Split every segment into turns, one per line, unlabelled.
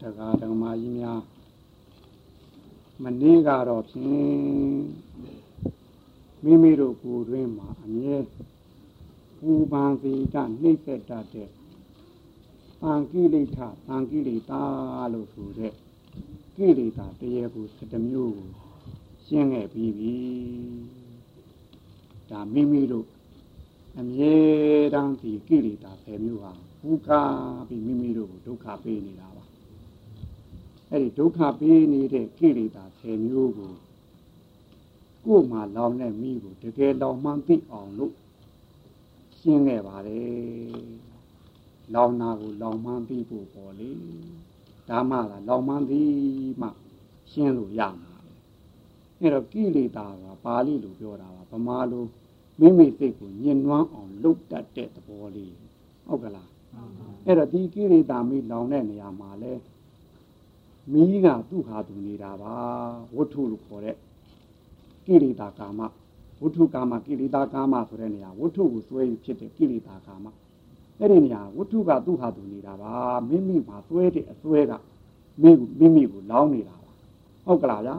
တရားဓမ္မကြီးများမနေ့ကတော့ဖြင့်မိမိတို့ကိုယ်တွင်မှာအမြဲပူပန်စေတနှိမ့်ဆက်တတ်တဲ့တန်ကိလေသာတန်ကိလေသာလို့ဆိုတဲ့ကိလေသာတရေကို7မျိုးကိုရှင်းခဲ့ပြီးပြီဒါမိမိတို့အမြဲတမ်းဒီကိလေသာ10မျိုးဟာဘုခါပြီးမိမိတို့ကိုဒုက္ခပေးနေတာပါ အဲ့ဒီဒုက္ခပေးနေတဲ့ကိလေသာ10မျိုးကိုကိုယ်မှာလောင်တဲ့မိကိုတကယ်လောင်မှန်းသိအောင်လို့ရှင်းခဲ့ပါတယ်လောင်နာကိုလောင်မှန်းသိဖို့ပေါ့လေဒါမှသာလောင်မှန်းသိမှရှင်းလို့ရမှာအဲ့တော့ကိလေသာကပါဠိလိုပြောတာပါဗမာလိုမိမိစိတ်ကိုညှဉ်းနှွမ်းအောင်လုပ်တတ်တဲ့သဘောလေးဟုတ်ကလားအဲ့တော့ဒီကိလေသာမိလောင်တဲ့နေရာမှာလဲ မီးကသူ့ဟာသူနေတာပါဝတ္ထုလို့ခေါ်တဲ့ကိလေသာကာမဝတ္ထုကာမကိလေသာကာမဆိုတဲ့နေရာဝတ္ထုကိုစွဲဖြစ်တဲ့ကိလေသာကာမအဲ့ဒီနေရာဝတ္ထုကသူ့ဟာသူနေတာပါမိမိမှာစွဲတဲ့အစွဲကမိမိမိကိုလောင်းနေတာပါဟုတ်ကလားဗျာ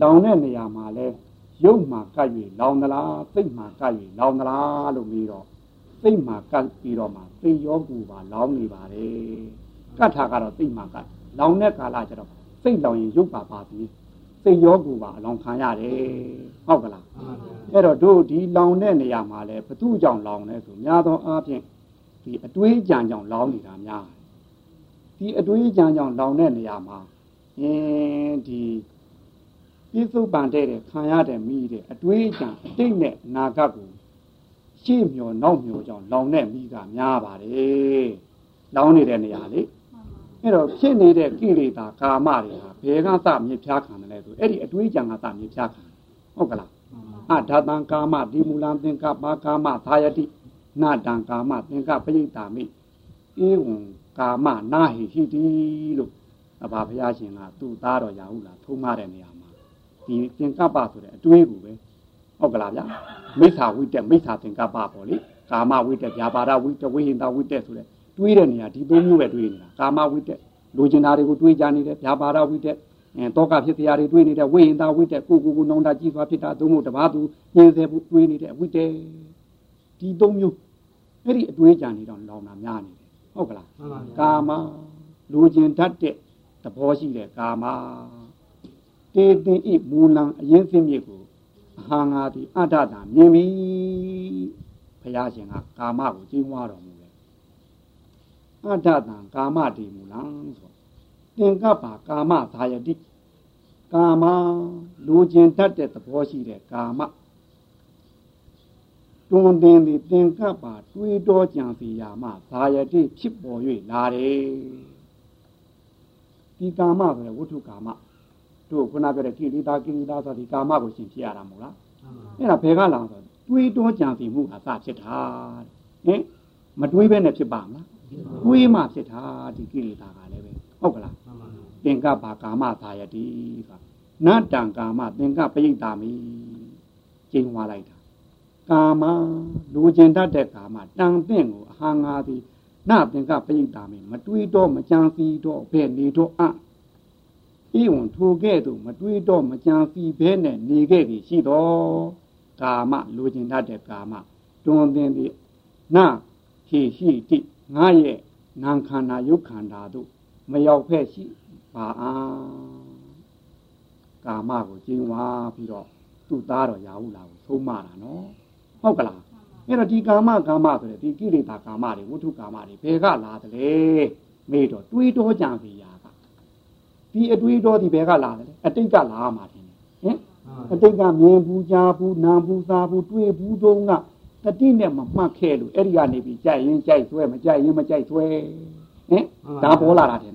လောင်တဲ့နေရာမှာလဲရုပ်မှာကပ်၍လောင်သလားစိတ်မှာကပ်၍လောင်သလားလို့ပြီးတော့စိတ်မှာကပ်ပြီးတော့မှစိတ်ရောကူပါလောင်နေပါတယ်ကတ်ထာကတော့စိတ်မှာကပ် လောင်တဲ့ကာလကျတော့စိတ်လောင်ရင်ရုပ်ပါပါပြီးစိတ်ရောကူပါအလောင်ခံရတယ်ဟုတ်ကလားအဲ့တော့တို့ဒီလောင်တဲ့နေရာမှာလဲဘသူကြောင့်လောင်လဲဆိုများသောအားဖြင့်ဒီအတွေးကြံကြောင့်လောင်နေတာများဒီအတွေးကြံကြောင့်လောင်တဲ့နေရာမှာအင်းဒီပြစ္ဆုတ်ပန်တဲ့ခံရတဲ့မိတဲ့အတွေးကြံအတိတ်နဲ့အနာဂတ်ကိုရှေ့မျောနောက်မျောကြောင့်လောင်တဲ့မိကများပါတယ်လောင်နေတဲ့နေရာလေ အဲ့တော့ဖြစ်နေတဲ့ကိလေသာကာမတွေဟာဘယ်ကစမြစ်ဖြားခံတယ်လဲဆိုအဲ့ဒီအတွေးကြံကစမြစ်ဖြားခံဟုတ်ကလားအဒါတံကာမဒီမူလံသင်္ကပ္ပကာမသာယတိနာတံကာမသင်္ကပ္ပယိတာမိဧဝံကာမနာဟိဟိတိလို့အဘဘုရားရှင်ကသူ့သားတော်ရာဟုလာထုံးမတဲ့နေရာမှာဒီသင်္ကပ္ပဆိုတဲ့အတွေးကိုပဲဟုတ်ကလားဗျာမိစ္ဆာဝိတက်မိစ္ဆာသင်္ကပ္ပပေါ့လေကာမဝိတက်ဗျာပါဒဝိတက်ဝိဟိန္တဝိတက်ဆိုတဲ့ တွေးတဲ့နေရာဒီသုံးမျိုးပဲတွေးနေတာကာမဝိတက်လိုချင်တာတွေကိုတွေးကြနေတယ်ဗျာပါဒဝိတက်အဲတောကဖြစ်တရားတွေတွေးနေတဲ့ဝိဟိန္တဝိတက်ကိုကိုကိုနောင်တာကြီးစွာဖြစ်တာသုံးဖို့တပါးသူညင်စေဖို့တွေးနေတဲ့ဝိတက်ဒီသုံးမျိုးအဲ့ဒီအတွေးကြနေတော့လောင်တာများနေတယ်ဟုတ်ကလားကာမလိုချင်တတ်တဲ့သဘောရှိတဲ့ကာမတေတင်ဤမူလံအရင်စင်းမြစ်ကိုအဟာငါသည်အတ္တတာမြင်ပြီဘုရားရှင်ကကာမကိုကြီးမွားတော်မူတယ် အတ္တတံကာမတိမူလံဆိုသင်္ကပ္ပကာမသာယတိကာမလိုချင်တတ်တဲ့သဘောရှိတဲ့ကာမတွင်တင်သည်သင်္ကပ္ပတွေးတောကြံစီရာမှသာယတိဖြစ်ပေါ်၍လာတယ်ဒီကာမဆိုတဲ့ဝိထုကာမတို့ခုနပြောတဲ့ကိလေသာကိလေသာဆိုဒီကာမကိုရှင်ဖြစ်ရတာမဟုတ်လားအဲ့ဒါဘယ်ကလာဆိုတွေးတောကြံစီမှုအစဖြစ်တာဟင်မတွေးဘဲနဲ့ဖြစ်ပါမလား တွေးမှဖြစ်တာဒီကိလေသာကလည်းပဲဟုတ်ကလားသင်္ကပ္ပကာမသာယတိဆိုတာနတံကာမသင်္ကပ္ပယိတာမိကျင်းသွားလိုက်တာကာမလူကျင်တတ်တဲ့ကာမတန်သင့်ကိုအဟာငါသည်နသင်္ကပ္ပယိတာမိမတွေးတော့မကြံစီတော့ဘယ်နေတော့အဤဝန်ထိုကဲ့သို့မတွေးတော့မကြံစီဘဲနဲ့နေခဲ့ပြီရှိတော့ကာမလူကျင်တတ်တဲ့ကာမတွင်သင်သည်နဟိရှိတိ ငါရဲ့နာခန္ဓာယုတ်ခန္ဓာတို့မရောက်ဖက်ရှိပါအားကာမကိုကျင်းဝါပြီးတော့သူ့သားတော်ရာဟုလာကိုသုံးမတာနော်ဟုတ်ကလားအဲ့တော့ဒီကာမကာမဆိုတဲ့ဒီကိလေသာကာမတွေဝိထုကာမတွေဘယ်ကလာတယ်လဲမေးတော့တွေးတောကြံစီရာကဒီအတွေးတောဒီဘယ်ကလာတယ်အတိတ်ကလာမှာတယ်ဟင်အတိတ်ကမြင်ဘူးကြားဘူးနားဘူးစားဘူးတွေးဘူးတုံးက တတိနဲ့မမှတ်ခဲ့လို့အဲ့ဒီကနေပြီးကြိုက်ရင်ကြိုက်ဆွဲမကြိုက်ရင်မကြိုက်ဆွဲဟင်ဒါပေါ်လာတာတယ်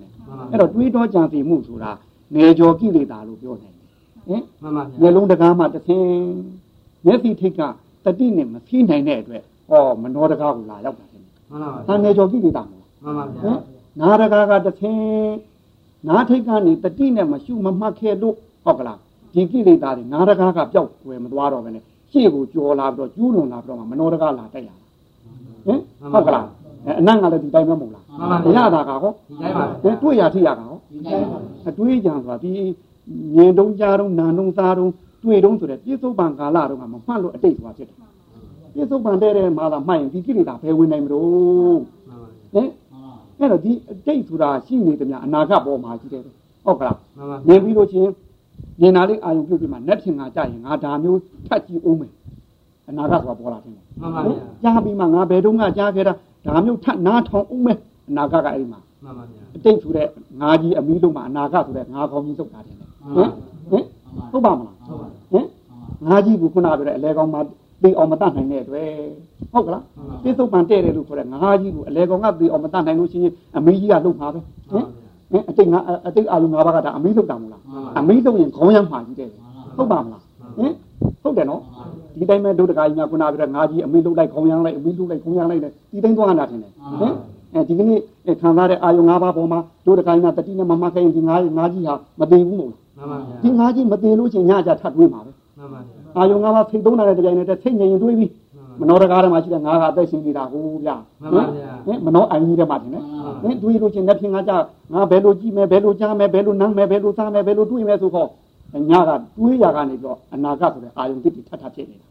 အဲ့တော့တွေးတောကြံစီမှုဆိုတာနေကြောကိလေသာလို့ပြောတယ်ဟင်မှန်ပါဗျာမျိုးလုံးတကားမှတစ်ဆင်းမျက်စိထိတ်ကတတိနဲ့မဖြီးနိုင်တဲ့အတွက်ဟောမနောတကားကိုလာရောက်တာတယ်မှန်ပါဗျာ။တန်နေကြောကိလေသာမဟုတ်မှန်ပါဗျာဟင်နာတကားကတစ်ဆင်းနာထိတ်ကနေတတိနဲ့မရှုမမှတ်ခဲ့လို့ဟုတ်ကလားဒီကိလေသာတွေနာတကားကပျောက်ွယ်မသွားတော့ဘဲနဲ့ ရှေ့ကိုကြော်လာပြီးတော့ကျူးလွန်လာပြီးတော့မှမနောတကားလာတက်ရဟင်ဟုတ်ကလားအနတ်ကလည်းဒီတိုင်းပဲမဟုတ်လားမှန်ပါဗျာ။ရတာကဟောဒီတိုင်းပါပဲတွေ့ရထိရကဟောအတွေးကြံဆိုတာဒီမြင်တုံးကြားတုံးနာတုံးစားတုံးတွေ့တုံးဆိုတဲ့ပြစ္ဆုတ်ပံကာလတုံးကမမှတ်လို့အတိတ်ဆိုတာဖြစ်တယ်ပြစ္ဆုတ်ပံတဲ့တဲ့မှာလာမှတ်ရင်ဒီကိလေသာဘယ်ဝင်နိုင်မလို့ဟင်အဲ့တော့ဒီအတိတ်ဆိုတာရှိနေတယ်များအနာဂတ်ပေါ်မှာရှိတယ်ဟုတ်ကလားမြင်ပြီးလို့ချင်း မြင်တာလေးအာရုံပြုတ်ပြီးမှနက်ဖြင်ငါကြရင်ငါဒါမျိုးထပ်ကြည့်အောင်မယ်အနာဂတ်ဆိုတာပေါ်လာတယ်မှန်ပါဗျာကြားပြီးမှငါဘယ်တုန်းကကြားခဲ့တာဒါမျိုးထပ်နားထောင်အောင်မယ်အနာဂတ်ကအဲ့ဒီမှာမှန်ပါဗျာအတိတ်ဆိုတဲ့ငါကြီးအမီးလုံးမှာအနာဂတ်ဆိုတဲ့ငါကောင်းကြီးသုတ်တာတယ်ဟင်ဟင်ဟုတ်ပါမလားဟင်ငါကြီးကခုနပြောတဲ့အလဲကောင်းမှာသိအောင်မတတ်နိုင်တဲ့အတွက်ဟုတ်ကလားပြစ္ဆုတ်ပံတဲ့တယ်လို့ခေါ်တဲ့ငါးကြီးကိုအလဲကောင်ကသိအောင်မတတ်နိုင်လို့ရှိရင်အမေကြီးကလှုပ်ပါပဲဟင် ဟင်အတိတ်ငါအတိတ်အာလူငါးပါးကဒါအမေလှုပ်တာမဟုတ်လားအမေလှုပ်ရင်ခေါင်းရမ်းမှာကြီးတယ်ဟုတ်ပါမလားဟင်ဟုတ်တယ်နော်ဒီတိုင်းမဲ့ဒုဒကာကြီးများခုနပြောတဲ့ငါးကြီးအမေလှုပ်လိုက်ခေါင်းရမ်းလိုက်အမေလှုပ်လိုက်ခေါင်းရမ်းလိုက်ဒီတိုင်းသွားတာထင်တယ်ဟင်အဲဒီကနေ့ခံစားတဲ့အာယုံ၅ပါးပေါ်မှာဒုဒကာကြီးများတတိနဲ့မမခိုင်းဒီငါးငါးကြီးဟာမသိဘူးမို့လားမှန်ပါဗျာဒီငါးကြီးမသိလို့ချင်းညကြထပ်တွေးမှာပဲမှန်ပါဗျာအာယုံငါးပါးဖိတ်သုံးတာတဲ့ကြိုင်နဲ့စိတ်ငြိမ်ရင်တွေးပြီး မနောတကားထဲမှာရှိတဲ့ငါးကအသက်ရှင်နေတာဟိုဗျာမှန်ပါဗျာဟင်မနောအိုင်ကြီးထဲမှာတင်နေဟင်တွေးလို့ချင်းလက်ဖြင့်ငါကြငါဘယ်လိုကြည့်မယ်ဘယ်လိုကြားမယ်ဘယ်လိုနမ်းမယ်ဘယ်လိုစားမယ်ဘယ်လိုတွေးမယ်ဆိုတော့ညကတွေးရကနေပြီးတော့အနာဂတ်ဆိုတဲ့အာယုံတိတိထပ်ထပ်ဖြစ်နေတာ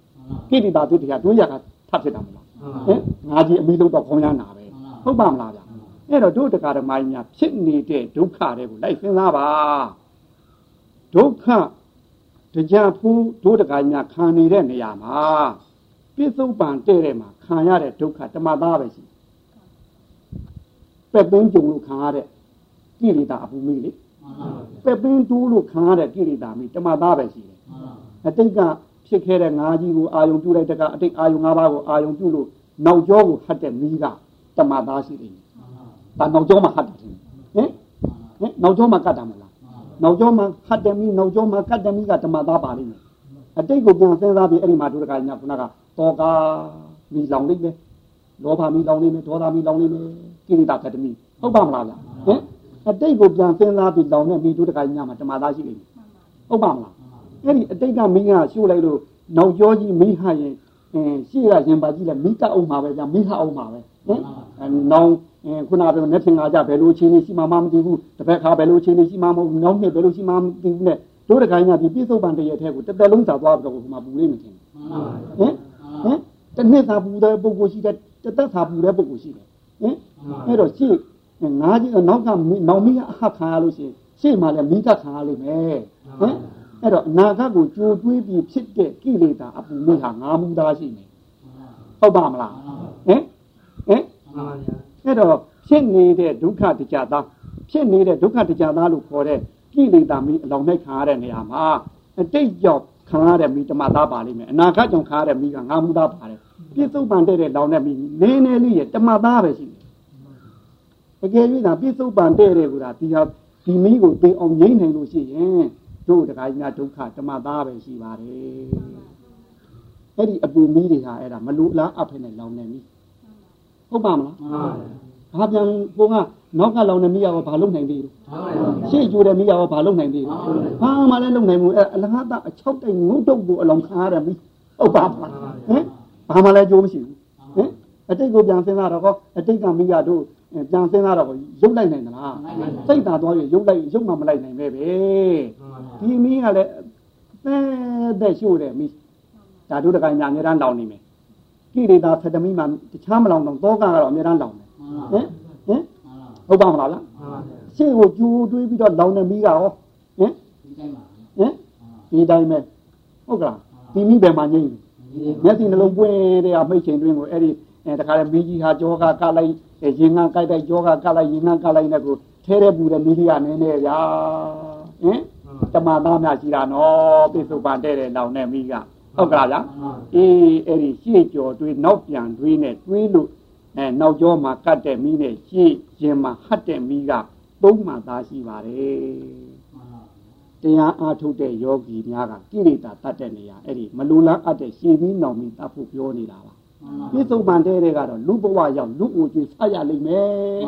ကိတိတာတိတိကတွေးရကထပ်ဖြစ်တာမလားဟင်ငါကြီးအမိလုံးတော့ခေါင်းရနာပဲဟုတ်ပါမလားဗျာအဲ့တော့ဒုဒကာဓမ္မကြီးများဖြစ်နေတဲ့ဒုက္ခတွေကိုလိုက်စဉ်းစားပါဒုက္ခတရားဖူးဒုဒကာကြီးများခံနေတဲ့နေရာမှာ ပြစ္ဆုတ်ပံတဲ့တဲ့မှာခံရတဲ့ဒုက္ခတမသားပဲရှိပက်ပင်းကြုံလို့ခံရတဲ့ကိလေသာအပူမိလေပက်ပင်းတူးလို့ခံရတဲ့ကိလေသာမိတမသားပဲရှိတယ်အတိတ်ကဖြစ်ခဲ့တဲ့ငါးကြီးကိုအာယုံပြုလိုက်တဲ့ကအတိတ်အာယုံငါးပါးကိုအာယုံပြုလို့နောက်ကျောကိုဟတ်တဲ့မိကတမသားရှိတယ်ဒါနောက်ကျောမှာဟတ်တယ်ဟင်ဟင်နောက်ကျောမှာကတ်တာမလားနောက်ကျောမှာဟတ်တယ်မိနောက်ကျောမှာကတ်တယ်မိကတမသားပါလိမ့်မယ်အတိတ်ကိုပြန်စဉ်းစားပြီးအဲ့ဒီမှာဒုရကညာခုနက တောကမိလောင်လိမ့်မယ်လောဘမိလောင်လိမ့်မယ်ဒေါသမိလောင်လိမ့်မယ်ကိရိတာကတမိဟုတ်ပါမလားဗျဟင်အတိတ်ကိုပြန်စဉ်းစားပြီးလောင်တဲ့မိဒုရကညာမှာတမသားရှိလိမ့်မယ်ဟုတ်ပါမလားအဲ့ဒီအတိတ်ကမိကရှို့လိုက်လို့နောက်ကျောကြီးမိဟရင်အင်းရှေ့ကရင်ပါကြည့်လဲမိကအောင်မှာပဲကြာမိဟအောင်မှာပဲဟင်နောင်ခုနကပြောနေသင်္ကာကြဘယ်လိုချင်းနေရှိမှမမသိဘူးတစ်ဖက်ခါဘယ်လိုချင်းနေရှိမှမဟုတ်ဘူးနောက်နှစ်ဘယ်လိုရှိမှမသိဘူးနဲ့တို့တကိုင်းကဒီပြစ္ဆုတ်ပံတရထဲကိုတစ်သက်လုံးသာသွားပြီးတော့ခုမှပူလိမ့်မယ်ထင်ဟင် ဟင်တစ်နှစ်သာပူတဲ့ပုဂ္ဂိုလ်ရှိတယ်တစ်သက်သာပူတဲ့ပုဂ္ဂိုလ်ရှိတယ်ဟင်အဲ့တော့ရှေ့ငါးကြီးနောက်ကနောက်မိအဟခံရလို့ရှိရင်ရှေ့မှာလည်းမိကခံရလိမ့်မယ်ဟင်အဲ့တော့အနာဂတ်ကိုကြိုတွေးပြီးဖြစ်တဲ့ကိလေသာအပူမိဟာငါးမူသားရှိနေဟုတ်ပါမလားဟင်ဟင်အဲ့တော့ဖြစ်နေတဲ့ဒုက္ခတရားသားဖြစ်နေတဲ့ဒုက္ခတရားသားလို့ခေါ်တဲ့ကိလေသာမိအလောင်းနဲ့ခံရတဲ့နေရာမှာအတိတ်ကြောင့် ခံရတဲ့မိတမသားပါလိမ့်မယ်အနာဂတ်ကြောင့်ခံရတဲ့မိကငါးမူသားပါတယ်ပြစ္ဆုတ်ပန်တဲ့တဲ့လောင်းနဲ့မိနည်းနည်းလေးရဲ့တမသားပဲရှိတယ်တကယ်၍သာပြစ္ဆုတ်ပန်တဲ့တဲ့ကူတာဒီဟာဒီမိကိုသိအောင်ငြိမ့်နိုင်လို့ရှိရင်တို့တခါကြီးများဒုက္ခတမသားပဲရှိပါတယ်အဲ့ဒီအပူမီးတွေဟာအဲ့ဒါမလူလားအဖက်နဲ့လောင်နေပြီဟုတ်ပါမလားဘာပြ န်ပုံကနောက်ကလောင်နေမိရောဘာလုပ်နိုင်သေးလို့ရှေ့ကျိုးတဲ့မိရောဘာလုပ်နိုင်သေးလို့ဘာမှလည်းလုပ်နိုင်ဘူးအဲ့အလဟတအချောက်တိုင်ငုတ်တုတ်ကိုအလောင်ခါရမိဟုတ်ပါမလားဟင်ဘာမှလည်းကြိုးမရှိဘူးဟင်အတိတ်ကိုပြန်စဉ်းစားတော့အတိတ်ကမိရတို့ပြန်စဉ်းစားတော့ရုပ်လိုက်နိုင်သလားစိတ်သာသွားရရုပ်လိုက်ရုပ်မှမလိုက်နိုင်ပဲပဲဒီမီးကလည်းအဲတဲ့ရှို့တယ်မီးဓာတုတကိုင်းညာအများတန်းလောင်နေမယ်ကိလေသာဖက်တမီမှတခြားမလောင်တော့တောကကတော့အများတန်းလောင်တယ် ဟင်ဟင်ဟုတ်ပါမလားလားရှေ့ကိုကျူတွေးပြီးတော့လောင်နေမီးကရောဟင်ဟင်ဒီတိုင်းပဲဟုတ်ကလားဒီမီးပဲမှငိမ့်မျက်စိနှလုံးပွင့်တဲ့အမိတ်ချိန်တွင်းကိုအဲ့ဒီအဲတခါလေမီးကြီးဟာကြောကကလိုက်ရင်ငန်းကြိုက်တဲ့ကြောကကလိုက်ရင်ငန်းကလိုက်နဲ့ကိုထဲတဲ့ပူတဲ့မီးကြီးကနည်းနည်းဗျာဟင်တမသားများရှိတာနော်ပိစုပန်တဲ့တဲ့နောင်နဲ့မိကဟုတ်ကလားဗျာအေးအဲ့ဒီရှေ့ကျော်တွေးနောက်ပြန်တွေးနဲ့တွေးလို့ အဲနောက်ကျောမှာကတ်တဲ့မိနဲ့ရှေ့ရင်မှာဟတ်တဲ့မိကသုံးမှသားရှိပါတယ်တရားအားထုတ်တဲ့ယောဂီများကကိလေသာတတ်တဲ့နေရာအဲ့ဒီမလူလားအပ်တဲ့ရှည်ပြီးနောင်ပြီးတတ်ဖို့ပြောနေတာပါပြစ္ဆုတ်ပန်တဲ့တဲ့ကတော့လူဘဝရောက်လူအိုကျွေးဆက်ရလိမ့်မယ်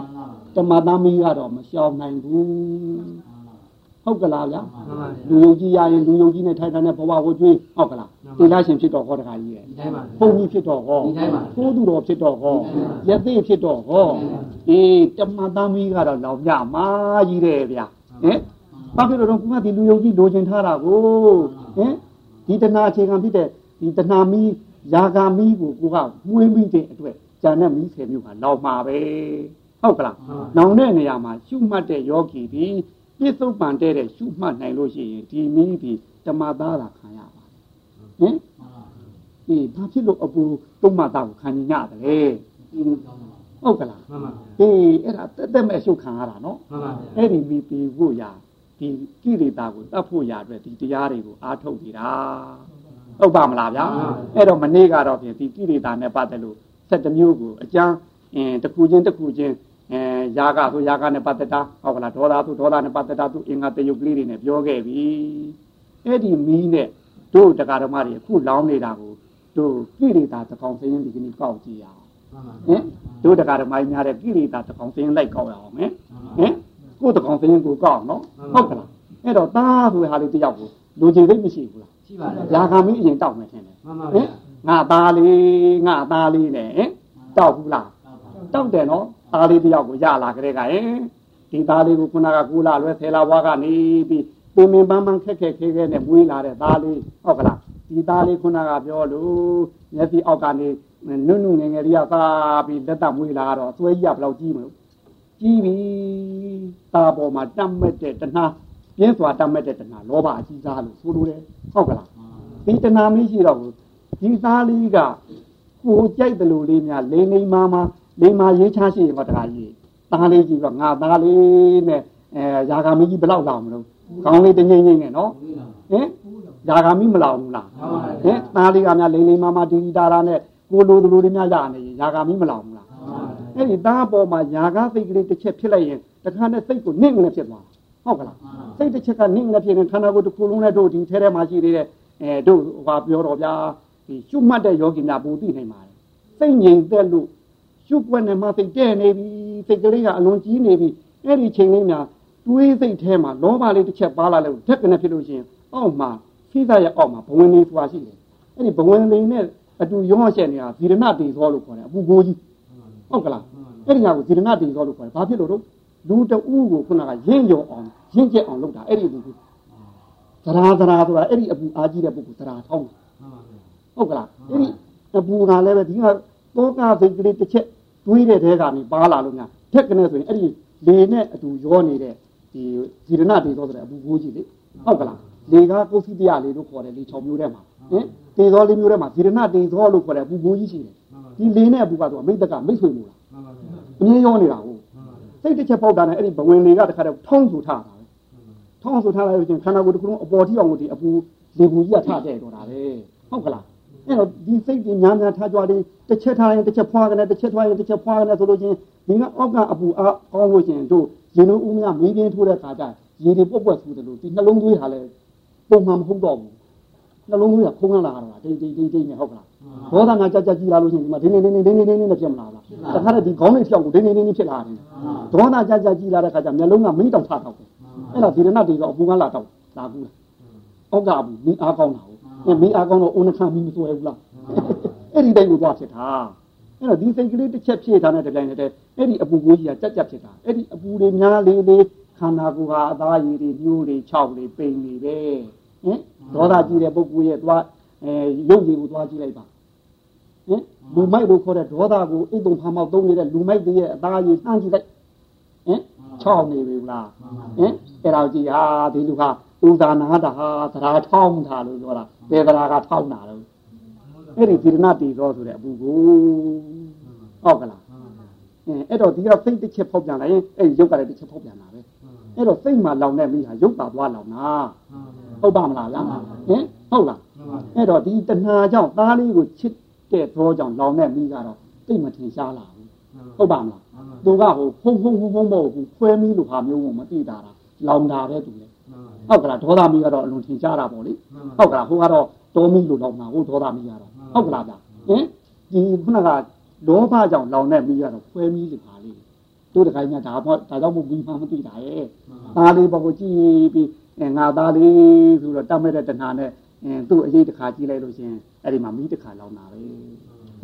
တမသမီးကတော့မရှောင်နိုင်ဘူး ဟုတ်ကလားဗျာလူယုံကြည်ရရင်လူယုံကြည်နဲ့ထိုင်တဲ့ဘဝကိုကျွေးဟုတ်ကလားတိလာရှင်ဖြစ်တော့ဟောတခါကြီးရဲ့ဘုံကြီးဖြစ်တော့ဟောသိုးသူတော်ဖြစ်တော့ဟောရသေးဖြစ်တော့ဟောအေးတမသမီးကတော့လောင်ပြမာကြီးတယ်ဗျာဟဟင်ဘာဖြစ်လို့တော့ခုမှဒီလူယုံကြည်လိုချင်ထားတာကိုဟင်ဒီတဏှာအခြေခံဖြစ်တဲ့ဒီတဏှာမီးယာဂာမီးကိုကိုကမွေးမိတဲ့အတွက်ဂျာနဲ့မီးဆယ်မျိုးကလောက်မှာပဲဟုတ်ကလားနောင်တဲ့နေရာမှာရှုမှတ်တဲ့ယောဂီဒီ ပြစ္ဆုတ်ပန်တဲ့တဲ့ရှုမှတ်နိုင်လို့ရှိရင်ဒီမီးဒီဓမ္မသားလာခံရပါဟင်ဒီဘာဖြစ်လို့အပူတုံးမသားကိုခံညရတယ်လေဟုတ်ကလားမှန်ပါအေးအဲ့ဒါတက်တက်မဲ့ရှုခံရတာနော်မှန်ပါအဲ့ဒီမီပြီးဖို့ရာဒီကိရိတာကိုတတ်ဖို့ရာအတွက်ဒီတရားတွေကိုအားထုတ်နေတာဟုတ်ပါမလားဗျာအဲ့တော့မနေ့ကတော့ဖြင့်ဒီကိရိတာနဲ့ပတ်သက်လို့7မျိုးကိုအကျမ်းအင်းတစ်ခုချင်းတစ်ခုချင်း အဲယာကဆိုယာကနဲ့ပတ်သက်တာဟုတ်ကလားဒေါသဆိုဒေါသနဲ့ပတ်သက်တာသူအင်္ဂါတယုတ်ကလေးတွေနဲ့ပြောခဲ့ပြီအဲ့ဒီမီးနဲ့တို့တရားဓမ္မတွေအခုလောင်းနေတာကိုတို့ကိရိတာသကောင်စင်းဒီကနေ့ကောက်ကြည့်ရအောင်ဟင်တို့တရားဓမ္မကြီးများတဲ့ကိရိတာသကောင်စင်းလိုက်ကောက်ရအောင်ဟင်ဟင်ကိုယ်သကောင်စင်းကိုကောက်နော်ဟုတ်ကလားအဲ့တော့သားဆိုတဲ့ဟာလေးတယောက်ကိုလူကြီးသိမရှိဘူးလားရှိပါတယ်။ရာဂမီးအရင်တောက်မယ်ထင်တယ်။မှန်ပါဗျာ။ငါသားလေးငါသားလေးနဲ့ဟင်တောက်ဘူးလား။တောက်တယ်နော်။ သားလေးတယောက်ကိုရလာကြတဲ့ကဟင်ဒီသားလေးကိုခုနကကူလာလွဲဆယ်လာဘွားကနေပြီးပင်ပင်ပန်းပန်းခက်ခက်ခဲခဲနဲ့မွေးလာတဲ့သားလေးဟုတ်ကလား။ဒီသားလေးခုနကပြောလို့မျက်စိအောက်ကနေနုနုငယ်ငယ်လေးကသာပြီးလက်တမွေးလာတော့အစွဲကြီးကဘယ်လောက်ကြီးမလို့ကြီးပြီ။ตาပေါ်မှာတတ်မဲ့တဲ့တဏှာပြင်းစွာတတ်မဲ့တဲ့တဏှာလောဘအကြီးစားလို့ဆိုလိုတယ်ဟုတ်ကလားဒီတဏှာမရှိတော့ဘူးဒီသားလေးကကိုကြိုက်တယ်လို့လေးများလိမ့်လိမ့်မာမာလိ မ့်မာရေးချရှိရင်တော့တရားကြီးသားလေးကြီးတော့ငါသားလေးနဲ့အဲယာဂာမီကြီးဘယ်လောက်လောင်မလို့ကောင်းလေးတငိမ့်ငိမ့်နဲ့နော်ဟင်ယာဂာမီမလောင်ဘူးလားဟင်သားလေးကများလိမ့်လိမ့်မာမာဒီဒီတာရာနဲ့ကိုလိုလိုလေးများရနေရင်ယာဂာမီမလောင်ဘူးလားအဲ့ဒီသားပေါ်မှာယာဂစိတ်ကလေးတစ်ချက်ဖြစ်လိုက်ရင်တခါနဲ့စိတ်ကိုနင့်နေဖြစ်သွားဟုတ်ကလားစိတ်တစ်ချက်ကနင့်နေဖြစ်နေခန္ဓာကိုယ်တစ်ခုလုံးနဲ့တို့ဒီထဲထဲမှာရှိနေတဲ့အဲတို့ဟောပြောတော့ဗျာဒီရှုမှတ်တဲ့ယောဂီများပူသိနိုင်ပါတယ်စိတ်ငြိမ်သက်လို့ ရှုပွက်နေမှစိတ်တဲ့နေပြီစိတ်ကလေးကအလွန်ကြီးနေပြီအဲ့ဒီချိန်လေးများတွေးစိတ်ထဲမှာလောဘလေးတစ်ချက်ပါလာလို့ဓက်ကနေဖြစ်လို့ရှိရင်အောက်မှာခိသရဲ့အောက်မှာဘဝင်လေးသွားရှိတယ်အဲ့ဒီဘဝင်လေးနဲ့အတူရောရှက်နေတာဇီရဏတေသောလို့ခေါ်တယ်အပူကိုကြီးဟုတ်ကလားအဲ့ဒီညာကိုဇီရဏတေသောလို့ခေါ်တယ်ဘာဖြစ်လို့တော့လူတဦးကိုခုနကရင့်ရောအောင်ရင့်ကျက်အောင်လုပ်တာအဲ့ဒီအပူကိုသရာသရာဆိုတာအဲ့ဒီအပူအားကြီးတဲ့ပုဂ္ဂိုလ်သရာထောင်းဟုတ်ကလားအဲ့ဒီအပူကလည်းပဲဒီကတောကစိတ်ကလေးတစ်ချက် တွေးတဲ့တဲကနေပါလာလို့များထက်ကနေဆိုရင်အဲ့ဒီလေနဲ့အတူရောနေတဲ့ဒီဇီရဏတေသောဆိုတဲ့အပူကိုကြီးလေဟုတ်ကလားလေကကိုစီတရားလေးတို့ခေါ်တယ်လေ6မျိုးထဲမှာဟင်တေသောလေးမျိုးထဲမှာဇီရဏတေသောလို့ခေါ်တဲ့အပူကိုကြီးရှိတယ်ဒီလေနဲ့အပူကတော့အမိတ်တကမိတ်ဆွေလို့လားအမြင်ရောနေတာဟုတ်စိတ်တစ်ချက်ပေါက်တာနဲ့အဲ့ဒီဘဝင်တွေကတခါတော့ထုံးဆူထားတာပဲထုံးဆူထားလိုက်လို့ချင်းခန္ဓာကိုယ်တစ်ခုလုံးအပေါ်ထိအောင်ကိုဒီအပူလေဘူးကြီးကထတဲ့တော့တာပဲဟုတ်ကလား အဲ့တော့ဒီစိတ်ကြီးညာညာထားကြတယ်တစ်ချက်ထားရင်တစ်ချက်ဖွာကနေတစ်ချက်ထွားရင်တစ်ချက်ဖွာကနေဆိုလို့ချင်းဒီကအောက်ကအပူအားကောင်းလို့ချင်းတို့ရင်တို့ဦးများမင်းပြင်းထိုးတဲ့ခါကျရေတွေပွက်ပွက်ဆူတယ်လို့ဒီနှလုံးသွေးဟာလည်းပုံမှန်မဟုတ်တော့ဘူးနှလုံးသွေးကခုံးလာတာတိတ်တိတ်တိတ်တိတ်နဲ့ဟုတ်ကလားဒေါသငါကြကြကြီးလာလို့ရှိရင်ဒီမှာဒင်းနေနေနေနေနေနေဖြစ်မလားလားတခါတည်းဒီခေါင်းလေးဖြောက်ကိုဒင်းနေနေနေဖြစ်လာတယ်ဒေါသကြကြကြီးလာတဲ့ခါကျမျက်လုံးကမင်းတောင်ထတော့တယ်အဲ့ဒါဒီရဏတေကအပူကလာတော့လာဘူးလားအောက်ကဘူးမင်းအားကောင်းတာဟုတ် မင်းအားကောင်းတော့ဦးနှခမ်းမင်းမစွဲဘူးလားအဲ့ဒီတိုင်းကိုသွားဖြစ်တာအဲ့တော့ဒီစိတ်ကလေးတစ်ချက်ဖြည့်ထားတဲ့တိုင်းနဲ့အဲ့ဒီအပူကိုကြီးကကြက်ကြက်ဖြစ်တာအဲ့ဒီအပူတွေများလေးလေးခန္ဓာကိုယ်ဟာအသားရည်တွေညှိုးတွေခြောက်တွေပိန်တွေပဲဟင်ဒေါသကြီးတဲ့ပုဂ္ဂိုလ်ရဲ့သွားအဲရုပ်ရည်ကိုသွားကြည့်လိုက်ပါဟင်လူမိုက်လို့ခေါ်တဲ့ဒေါသကိုအိတ်တုံဖာမောက်သုံးနေတဲ့လူမိုက်တွေရဲ့အသားရည်နှမ်းကြည့်လိုက်ဟင်ခြောက်နေပြီလားဟင်အဲ့ဒါကြည့်ဟာဒီလူဟာဥဒါနာတာဟာသရာထောင်းတာလို့ပြောတာ ပေသရာကထောင်းတာလို့အဲ့ဒီဒီရဏတီသောဆိုတဲ့အပူကိုဟုတ်ကလားအဲအဲ့တော့ဒီကစိတ်တစ်ချက်ဖောက်ပြန်လာရင်အဲ့ရုပ်ကလည်းတစ်ချက်ဖောက်ပြန်လာပဲအဲ့တော့စိတ်မှာလောင်တဲ့မိဟာရုပ်ပါသွားလောင်တာဟုတ်ပါမလားဗျာဟင်ဟုတ်လားအဲ့တော့ဒီတဏှာကြောင့်သားလေးကိုချစ်တဲ့သောကြောင့်လောင်တဲ့မိကတော့သိမထင်ရှားလာဘူးဟုတ်ပါမလားသူကဟိုဖုံဖုံဖုံဖုံမဟုတ်ဘူးခွဲမိလို့ဟာမျိုးကိုမသိတာလားလောင်တာပဲသူလေ ဟုတ်ကလားဒေါသမီကတော့အလွန်ထင်ရှားတာပေါ့လေဟုတ်ကလားဟိုကတော့တောမီလို့လောင်တာဟိုဒေါသမီကတော့ဟုတ်ကလားဗျဟင်ဒီခုနကလောဘကြောင့်လောင်တဲ့မိကတော့ခွဲမိလို့ပါလေတို့တခိုင်းများဒါပေါ့ဒါကြောင့်မို့ပြီးမှမသိတာရဲ့သားလေးပေါ့ကိုကြည့်ပြီးငါသားလေးဆိုတော့တတ်မဲ့တဲ့တဏှာနဲ့သူ့အရေးတစ်ခါကြည့်လိုက်လို့ရှင်အဲ့ဒီမှာမိတစ်ခါလောင်တာပဲ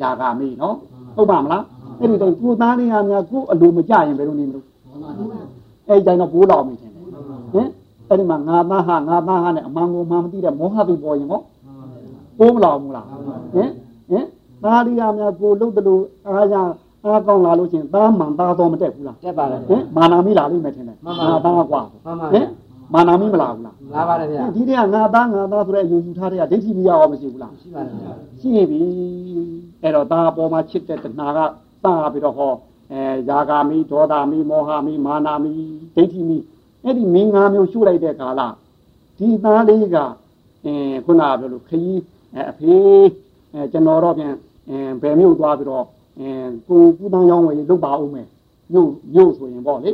ຢာကမိနော်ဟုတ်ပါမလားအဲ့ဒီတော့ကိုသားလေးကများကိုအလိုမကြရင်ဘယ်လိုနေမလို့အဲ့ဒီတိုင်းတော့ဘိုးတော်မိတယ်ဟဟင် အဲ့ဒီမှာငါသားဟာငါသားဟာနဲ့အမှန်ကိုမှမသိတဲ့မောဟတိပေါ်ရင်ဟောပိုးမလာဘူးလားဟင်ဟင်သားရီယာများကိုလုတ်တယ်လို့အားရအားကောင်းလာလို့ချင်းသားမှန်သားတော်မတက်ဘူးလား
တက်ပါလေ
ဟင်မာနာမိလာလိမ့်မယ်ထင်တယ်ငါသားကွာဟင်မာနာမိမလာဘူးလား
လာပါတယ်ဗျာ
ဒီတည်းကငါသားငါသားဆိုတဲ့အယူယူထားတဲ့ကဒိဋ္ဌိမိရအောင်မရှိဘူးလား
ရှိပါတယ်ဗျာ
ရှိပြီအဲ့တော့သားပေါ်မှာချစ်တဲ့တဏှာကတာပြီးတော့ဟောအဲယာဂာမိဒေါသမိမောဟမိမာနာမိဒိဋ္ဌိမိ အဲ့ဒီမင်းငါမျိုးရှုလိုက်တဲ့ကာလဒီသားလေးကအဲခုနပြောလို့ခရီးအဖေးအဲကျွန်တော်တော့ပြန်အဲဘယ်မျိုးသွားပြီးတော့အဲကိုပူတန်းရောင်းဝယ်လုပ်ပါဦးမယ်မြို့မြို့ဆိုရင်ပေါ့လေ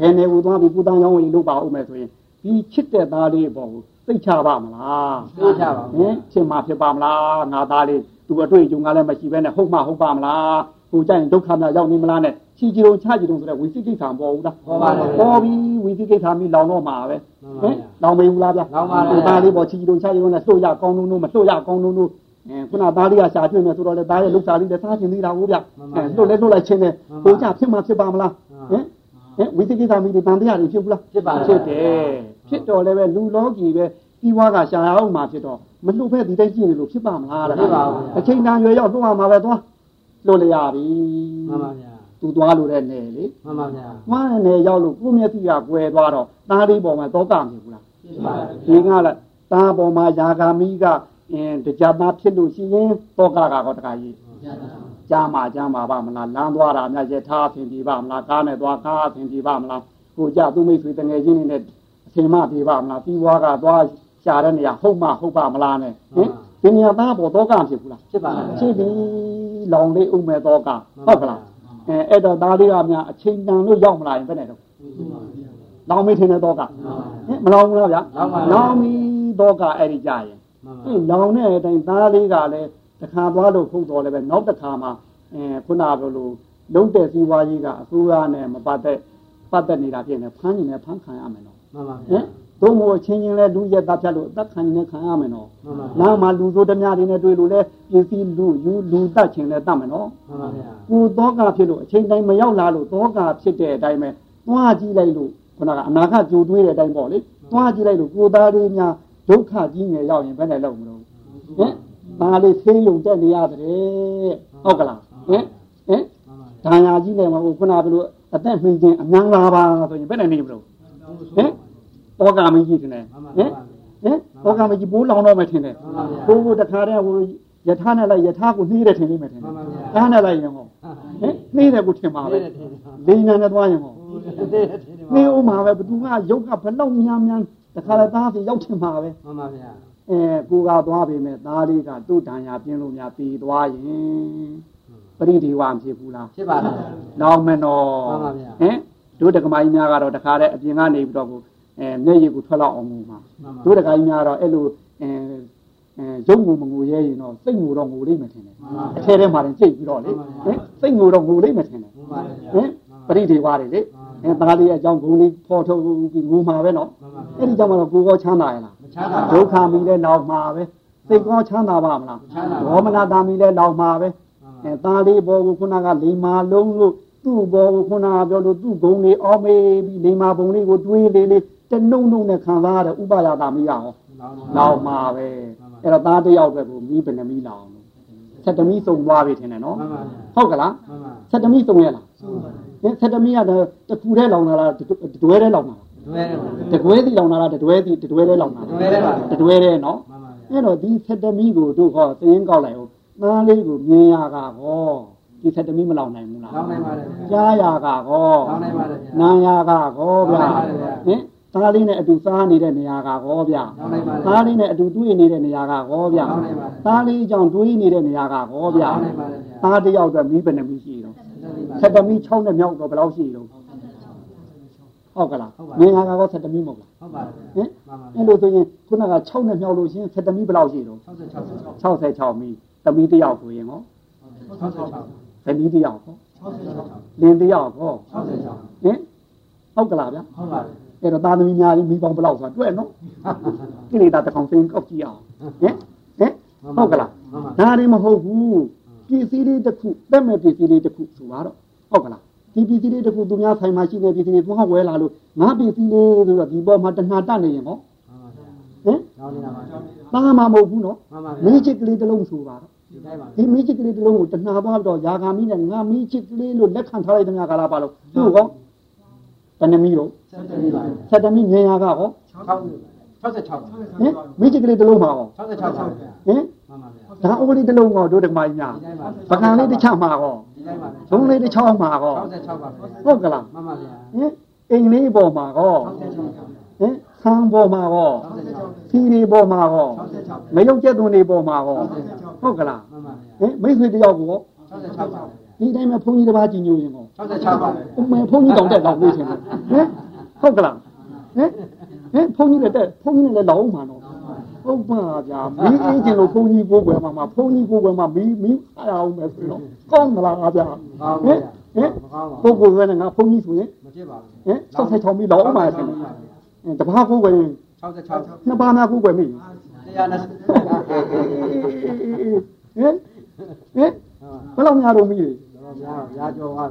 ဘယ်နေကိုသွားပြီးပူတန်းရောင်းဝယ်လုပ်ပါဦးမယ်ဆိုရင်ဒီချစ်တဲ့သားလေးပေါ့သိချပါမလား
သိချပါ
ဟင်ချစ်မှဖြစ်ပါမလားငါသားလေးသူအတွေ့အကြုံကလည်းမရှိဘဲနဲ့ဟုတ်မှဟုတ်ပါမလားကိုကြိုင်ဒုက္ခများရောက်နေမလားနဲ့ ချီကြည်လုံးချကြည်လုံးဆိုတဲ့ဝိသိကိစ္စမပေါ်ဘူးလား
ပေါ်ပါ
တယ်ပေါ်ပြီဝိသိကိစ္စမိလောင်တော့မှာပဲဟင်လောင်မေဘူးလားဗျာ
လောင်ပါတယ်
ဒါလေးပေါ်ချီကြည်လုံးချကြည်လုံးနဲ့လှုပ်ရကောင်းလုံးလုံးမလှုပ်ရကောင်းလုံးလုံးအဲခုနသားလေးကရှာတွေ့မယ်ဆိုတော့လေသားရဲ့လုစားလေးလည်းစားကျင်သေးတာဟုတ်ဗျအဲလှုပ်လဲလှုပ်လိုက်ချင်းနဲ့ကိုကြဖြစ်မှဖြစ်ပါမလားဟင်ဟင်ဝိသိကိစ္စမိဒီတန်တရားတွေဖြစ်ဘူးလား
ဖြစ်ပါ
ဖြစ်တယ်ဖြစ်တော်လည်းပဲလူလောကီပဲပြီးွားကရှာရအောင်မှာဖြစ်တော့မလှုပ်ဖက်ဒီတိုင်းကြည့်နေလို့ဖြစ်ပါမလား
ဖြစ်ပါဘူး
အချိန်တန်ရွယ်ရောက်လှုပ်ရမှာပဲသွားလှုပ်လျာပြီ
မှန်ပါဗျာ
သူသွားလို့တဲ့နယ်လေ
မှန်ပါဗျာ
သွားတဲ့နယ်ရောက်လို့ကိုမျက်စိကကွယ်သွားတော့သားလေးပေါ်မှာသောကမြင်ဘူးလား
ဖြစ်ပါဘူးဒီ
ကလည်းသားပေါ်မှာယာဂာမိကအင်းတရားသားဖြစ်လို့ရှိရင်သောကကတော့တခါကြီးကြားမှာကြားမှာပါမလားလမ်းသွားတာများရထားအဆင်ပြေပါမလားကားနဲ့သွားကားအဆင်ပြေပါမလားကိုကြသူမိတ်ဆွေတငယ်ချင်းတွေနဲ့အဆင်မပြေပါမလားပြီးွားကသွားရှာတဲ့နေရာဟုတ်မှဟုတ်ပါမလားနဲ့ဟင်ဒီနေရာသားပေါ်သောကဖြစ်ဘူးလား
ဖြစ်ပါ
ဖြစ်ပြီလောင်လေးဥမဲ့သောကဟုတ်ကလား အဲအဲ့တော့သားလေးကများအချိန်တန်လို့ရောက်မလာရင်ဘယ်နဲ့တော့လောင်မိထင်တဲ့သောကဟင်မလောင်ဘူးလားဗျာလောင်ပြီသောကအဲ့ဒီကြရင်ဒီလောင်တဲ့အတိုင်းသားလေးကလည်းတခါသွားလို့ဖုတ်တော်လည်းပဲနောက်တစ်ခါမှအဲခုနပြောလို့လုံးတဲ့စည်းဝါးကြီးကအစိုးရနဲ့မပတ်သက်ပတ်သက်နေတာဖြစ်နေဖမ်းနေတယ်ဖမ်းခံရမယ်နော်
မှန်ပါဗျာ
သို့မဟုတ်ချင်းချင်းလဲလူရက်သားဖြတ်လို့အသက်ခံနေခံရမယ်နော်
မှန်ပါ
နားမှာလူဆိုးတများတွေနဲ့တွေ့လို့လဲပစ္စည်းလူယူလူတတ်ချင်းလဲတတ်မယ်နော်
မှန်ပါဗျာ
ကိုသောကဖြစ်လို့အချိန်တိုင်းမရောက်လာလို့သောကဖြစ်တဲ့အတိုင်းပဲသွားကြည့်လိုက်လို့ခုနကအနာဂတ်ကြိုတွေးတဲ့အတိုင်းပေါ့လေသွားကြည့်လိုက်လို့ကိုသားလေးများဒုက္ခကြီးငယ်ရောက်ရင်ဘယ်နဲ့လုပ်မလို့ဟင်ဒါလေးသိယုံတက်နေရတယ်ဟုတ်ကလားဟင်ဟင်ဒါညာကြီးနေမှာခုနကဘယ်လိုအသက်မှီခြင်းအများလားပါဆိုရင်ဘယ်နဲ့နေမလို့ဟင် ဩကာမကြီးတင်တယ်ဟင်ဟင်ဩကာမကြီးဘိုးလောင်တော့မှထင်တယ်ဘိုးဘိုးတခါတည်းဟိုယထာနဲ့လိုက်ယထာကိုနှီးတယ်ထင်လိမ့်မယ်ထင်တယ်ကားနဲ့လိုက်ရင်ဟောဟင်နှီးတယ်ကိုထင်ပါပဲလိန်နဲ့သွားရင်ဟောနှီးဦးမှာပဲဘသူကရုပ်ကဘလောက်များများတခါလည်းသားစီရောက်ထင်ပါပဲ
မှန်ပါဗျာ
အဲကိုကသွားပြီမဲ့သားလေးကသူ့တန်ရာပြင်းလို့များပြီးသွားရင်ပရိဒီဝမဖြစ်ဘူးလား
ဖြစ်ပါလား
နောင်မနော
မှန်ပါဗျာ
ဟင်တို့တက္ကမကြီးများကတော့တခါတည်းအပြင်ကနေပြီးတော့ကို အဲမျက်ရည်ကိုထွက်လောက်အောင်ငူမှာတို့တက္ကကြီးများတော့အဲ့လိုအဲအဲရုပ်ငူမငူရဲရင်တော့စိတ်ငူတော့ငူလိမ့်မယ်ထင်တယ်အထဲထဲမှာတင်ကြိတ်ပြီးတော့လေဟင်စိတ်ငူတော့ငူလိမ့်မယ်ထင်တယ်ဟင်ပရိဒီဝတွေလေအဲသားလေးအကြောင်းဘုံလေးဖော်ထုတ်ပြီးငူမှာပဲနော်အဲ့ဒီကြောင့်မတော့ကိုကောချမ်းသာရလား
မချမ်းသာ
ဒုက္ခမီလဲနောက်မှာပဲစိတ်ကောချမ်းသာပါမလားဒေါမနတာမီလဲနောက်မှာပဲအဲသားလေးဘောကိုခုနကလိမ္မာလုံးလို့သူ့ဘောကိုခုနကပြောလို့သူ့ဂုံလေးအော်မေးပြီးလိမ္မာဘုံလေးကိုတွေးလေးလေး တနှုံနှုံနဲ့ခံစားရတဲ့ဥပါယတာမီးရအောင်နောက်မှာပဲအဲ့တော့သားတယောက်အတွက်ကိုမီးဘယ်နှမီးလောင်ဆက်တမီးစုံသွားပြီထင်တယ်နော်ဟုတ်ကလားဆက်တမီးစုံရလားဆက်တမီးကတခုတည်းလောင်လာလားတွဲတည်းလောင်လာလားတကွဲစီလောင်လာလားတတွဲစီတတွဲတည်းလောင်လာတတွဲတည်းနော်အဲ့တော့ဒီဆက်တမီးကိုတို့ဟောသင်းကောက်လိုက်အောင်သားလေးကိုမြင်ရကဟောဒီဆက်တမီးမလောင်နိုင်ဘူးလား
လောင်နိုင်ပါတယ်
ကြားရကဟော
လောင်နိုင်ပါတယ်
နာရကဟောဗျာဟင် သားလေးနဲ့အတူစားနေတဲ့နေရာကဟောဗျာသားလေးနဲ့အတူတွေ့နေတဲ့နေရာကဟောဗျာသားလေးကြောင့်တွေးနေတဲ့နေရာကဟောဗျာသားတယောက်အတွက်မိဘနဲ့မိရှိတော့ဆက်တမီး6နဲ့မြောက်တော့ဘယ်လောက်ရှိတော့ဟုတ်ကလားနေရာကတော့ဆက်တမီးမဟုတ်လား
ဟုတ်ပါ
ဘူးဟင်အဲ့လိုဆိုရင်ခုနက6နဲ့မြောက်လို့ရှိရင်ဆက်တမီးဘယ်လောက်ရှိတော့66 66မီသမီးတယောက်ဆိုရင်ဟော66သမီးတယောက်ဟော66လင်းတယောက်ဟော66ဟင်ဟုတ်ကလားဗျာ
ဟုတ်ပါ
အဲ့တော့သားသမီးများကြီးမိပေါင်းဘယ်လောက်ဆိုတာတွေ့နော်ကိလေသာတစ်ကောင်စင်ကောက်ကြည့်အောင်ဟင်ဟင်ဟုတ်ကလားဒါတွေမဟုတ်ဘူးပစ္စည်းလေးတစ်ခုတက်မဲ့ပစ္စည်းလေးတစ်ခုဆိုတော့ဟုတ်ကလားဒီပစ္စည်းလေးတစ်ခုသူများဆိုင်မှာရှိနေပစ္စည်းလေးသူဟောက်ဝဲလာလို့ငါပစ္စည်းလေးဆိုတော့ဒီပေါ်မှာတဏှာတတ်နေရင်ဟော
မှန်ပါဗျာ
ဟင်
ကြောင်းနေတာပါဗျာ
သားမှာမဟုတ်ဘူးနော်
မှန်ပါဗျာ
မိချစ်ကလေးတစ်လုံးဆိုပါတော့
ဒီတိုင်းပါ
ဒီမိချစ်ကလေးတစ်လုံးကိုတဏှာသွားပြီးတော့ယာဂာမိနဲ့ငါမိချစ်ကလေးလို့လက်ခံထားလိုက်တဲ့များကာလပါလို့သူ့ဟော တဏှမီတော့
ဆက်တယ်ပါဗျာ
ဆက်တမီမြင်ရကဟော
66ပါ
ဟင်မိချစ်ကလေးတစ်လုံးပါဟော
66ပါဗျာ
ဟင်
မှန်ပါဗျာ
ဒါဥပဒေတစ်လုံးဟောတို့ဓမ္မကြီးများ
ဒီတိုင်းပါ
ပကံလေးတစ်ချမှာဟော
ဒီတိုင်းပါ
ဘုံလေးတစ်ချောင်းမှာဟော
66ပါဗျာ
ဟုတ်ကလား
မှန်ပါဗျာ
ဟင်အိမ်လေးပေါ်မှာဟော
66ပါ
ဟင်ဆံပေါ်မှာဟော
66
ဖီတွေပေါ်မှာဟော
66
မယုတ်ကျက်သွန်တွေပေါ်မှာဟောဟုတ်ကလား
မှန်ပါဗျာ
ဟင်မိတ်ဆွေတယောက်ကို
66ပါ
ဒီတိုင်းမှာဘုန်းကြီးတစ်ပါးကြည်ညိုရင်ဟော
66ပါဗျာ
အမေဘုန်းကြီးတောင်တက်တော့လို့ရှင်ဟင်ဟုတ်ကလားဟင်ဟင်ဘုန်းကြီးလည်းတက်ဘုန်းကြီးလည်းလောင်းမှာတော့ဟုတ်ပါဗျာမီးအင်းကျင်လို့ဘုန်းကြီးကိုယ်ွယ်မှာမှာဘုန်းကြီးကိုယ်ွယ်မှာမီးမီးအားအောင်မယ်ဆိုတော့ကောင်းမလားဗျာဟင်ဟင်ပုဂ္ဂိုလ်ကလည်းငါဘုန်းကြီးဆိုရင်
မဖြစ်ပါဘူး
ဟင်ဆောက်ဆိုင်ချောင်းပြီးလောင်းမှာဆင်တယ်တပါးကိုယ်ွယ်ရင်
66
နှစ်ပါးများကိုယ်ွယ်မိ
120
ဟင်ဟင်ဘယ်လောက်များတော့မိလဲ
တော့ဗျာ ရာကျော်ပါ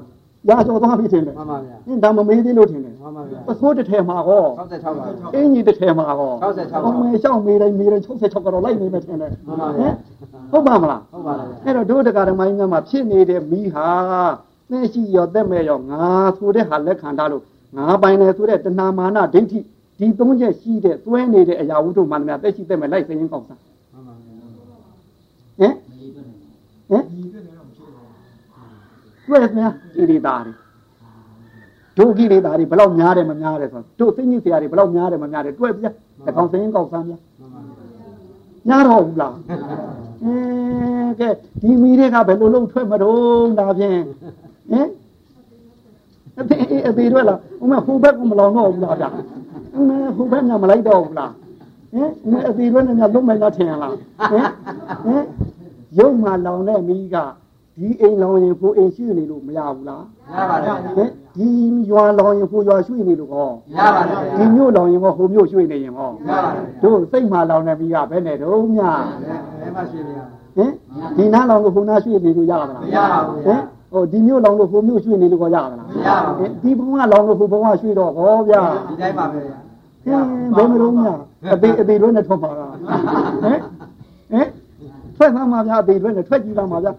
ရာကျော်သွားပြီထင်တယ်
မှန်ပါဗျာ
ဟင်ဒါမမေးသေးလို့ထင်တယ်
မှန်ပါဗျာ
ပစိုးတစ်ထည်မှာဟော
66ပါဗျာ
အင်းကြီးတစ်ထည်မှာဟော
66ပါ
အမေရှောင်းမေးတိုင်းမေးတိုင်း66ကတော့လိုက်နေမယ်ထင်တယ်
မှန်ပါဗျာ
ဟုတ်ပါမလား
ဟုတ်ပါလားဗျာ
အဲ့တော့တို့တက္ကရာမိုင်းများမှာဖြစ်နေတဲ့မိဟာသင်ရှိရောသက်မဲ့ရောငါဆိုတဲ့ဟာလက်ခံထားလို့ငါပိုင်တယ်ဆိုတဲ့တဏမာနဒိဋ္ဌိဒီသုံးချက်ရှိတဲ့သွဲနေတဲ့အရာဝတ္ထုမှန်တယ်များသက်ရှိသက်မဲ့လိုက်စရင်ကောက်စား
မှန်ပါဗျာ
ဟင်ဟင် တွေ့ရမလားဣရိတာတွေတို့ကိလေသာတွေဘယ်လောက်များတယ်မများတယ်ဆိုတော့တို့သိဉ္ဇဆရာတွေဘယ်လောက်များတယ်မများတယ်တွေ့ပြတကောင်စရင်ကောက်စားများ
မှန်ပါဗျာ
များတော့ဘူးလားအဲကဲဒီမီတွေကဘယ်လိုလုပ်ထွက်မတော့ဒါဖြင့်ဟင်အသေးအသေးတွေ့လားဥမာဟိုဘက်ကမလောင်တော့ဘူးလားဗျအမေဟိုဘက်ကမလိုက်တော့ဘူးလားဟင်အမေအသေးတွေ့နေများလုံးမယ်လားထင်လားဟင်ဟင်ရုပ်မှလောင်တဲ့မီးက ဒီအိမ်လောင်ရင်ကိုအိမ်ရှိနေလို့မရဘူးလား
ရပါတယ်
ဟင်ဒီရွာလောင်ရင်ကိုရွာရွှေ့နေလို့ဟော
ရပါတယ်
ဒီမြို့လောင်ရင်ဟောဟိုမြို့ရွှေ့နေရင်ဟော
ရပါတယ်
တို့စိတ်မှလောင်တဲ့ပြီးကဘယ်နဲ့တော့မြ
ဘယ်မှာရှိနေရ
ဟင်ဒီနားလောင်လို့ဟိုနားရွှေ့နေလို့ရသလား
မရပါဘူး
ဟင်ဟိုဒီမြို့လောင်လို့ဟိုမြို့ရွှေ့နေလို့ကောရသလား
မရပါဘူး
ဒီဘုံကလောင်လို့ဟိုဘုံကရွှေ့တော့ဟောဗျာ
ဒီတိုင်းပါပဲဗျာ
ဟင်ဘယ်မလို့မြအသေးအသေးလွဲနဲ့ထွက်ပါလားဟင်ဟင်ထွက်သားမှာဗျာအသေးလွဲနဲ့ထွက်ကြည့်လာမှာဗျာ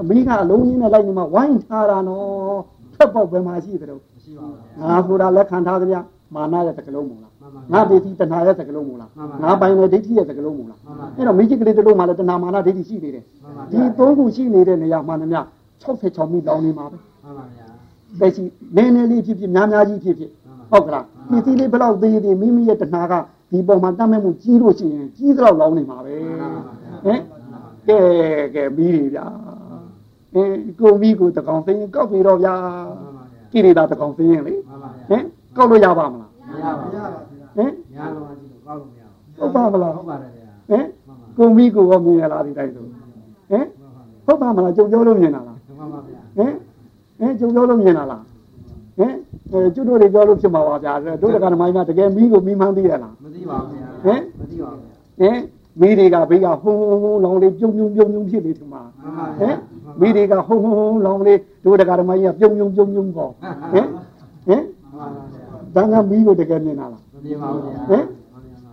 အမိကအလုံးကြီးနဲ့လိုက်နေမှာဝိုင်းထားတာနော်ထွက်ပေါက်ဘယ်မှာရှိသလဲ
မရှိပါဘူး
ငါဆိုတာလက်ခံထားသဗျာမာနရဲ့သကလုံးမို့လား
မှန်ပါ
ငါပစ္စည်းတဏှာရဲ့သကလုံးမို့လား
မှန်ပါ
ငါပိုင်တဲ့ဒိဋ္ဌိရဲ့သကလုံးမို့လား
မှန်ပါ
အဲ့တော့မိจิตကလေးတစ်လုံးမှလည်းတဏှာမာနဒိဋ္ဌိရှိနေတယ်
မှန်ပါ
ဒီသုံးခုရှိနေတဲ့နေရာမှန်သမျှ66မိလောင်နေမှာပဲ
မှန်ပါဗျာ
ပဲရှိနည်းနည်းလေးဖြစ်ဖြစ်များများကြီးဖြစ်ဖြစ်ဟုတ်ကလားပစ္စည်းလေးဘယ်လောက်သေးသေးမိမိရဲ့တဏှာကဒီပုံမှာတတ်မဲ့မှုကြီးလို့ရှိရင်ကြီးသလောက်လောင်နေမှာပဲဟင်ကဲကဲပြီးပြီဗျာ အင်းကိုမိကိုတကောင်သိရင်ကောက်ပြီတော့ဗျာ
မှန်ပါဗျာ
ကိရိတာတကောင်သိရင်လေ
မှန်ပါဗျာ
ဟင်ကောက်လို့ရပါမလား
မရပါဘူး
ဟင်
ညာလုံးအကြည့်လို့ကောက်လို့မရဘူး
ဟုတ်ပါမလား
ဟုတ်ပါတယ်ဗျာ
ဟင်ကိုမိကိုရောမြင်ရလားဒီတိုင်းဆိုဟင်ဟုတ်ပါမလားကြုံပြောလို့မြင်တာလား
မှန်ပါဗျာ
ဟင်ဟင်ကြုံပြောလို့မြင်တာလားဟင်အဲကျွတ်တို့တွေပြောလို့ဖြစ်မှာပါဗျာတို့တက္ကရာမိုင်းကတကယ်မိကိုမိမှန်းသိရလား
မသိပါဘူးဗျာ
ဟင်
မသိပါဘူးဗျာ
ဟင် မိတွေကဘေးကဟုံဟုံဟုံလောင်လေးပြုံပြုံပြုံပြုံဖြစ်နေထင်မှာ
မှန်ပါ
ဟင်မိတွေကဟုံဟုံဟုံလောင်လေးတို့တက္ကရာမိုင်းကပြုံပြုံပြုံပြုံပေါ့ဟင်ဟင်
မှန်ပါဗျာ
ဒါကမိကိုတကယ်မြင်တာလား
မသိပါဘူးဗျာ
ဟင်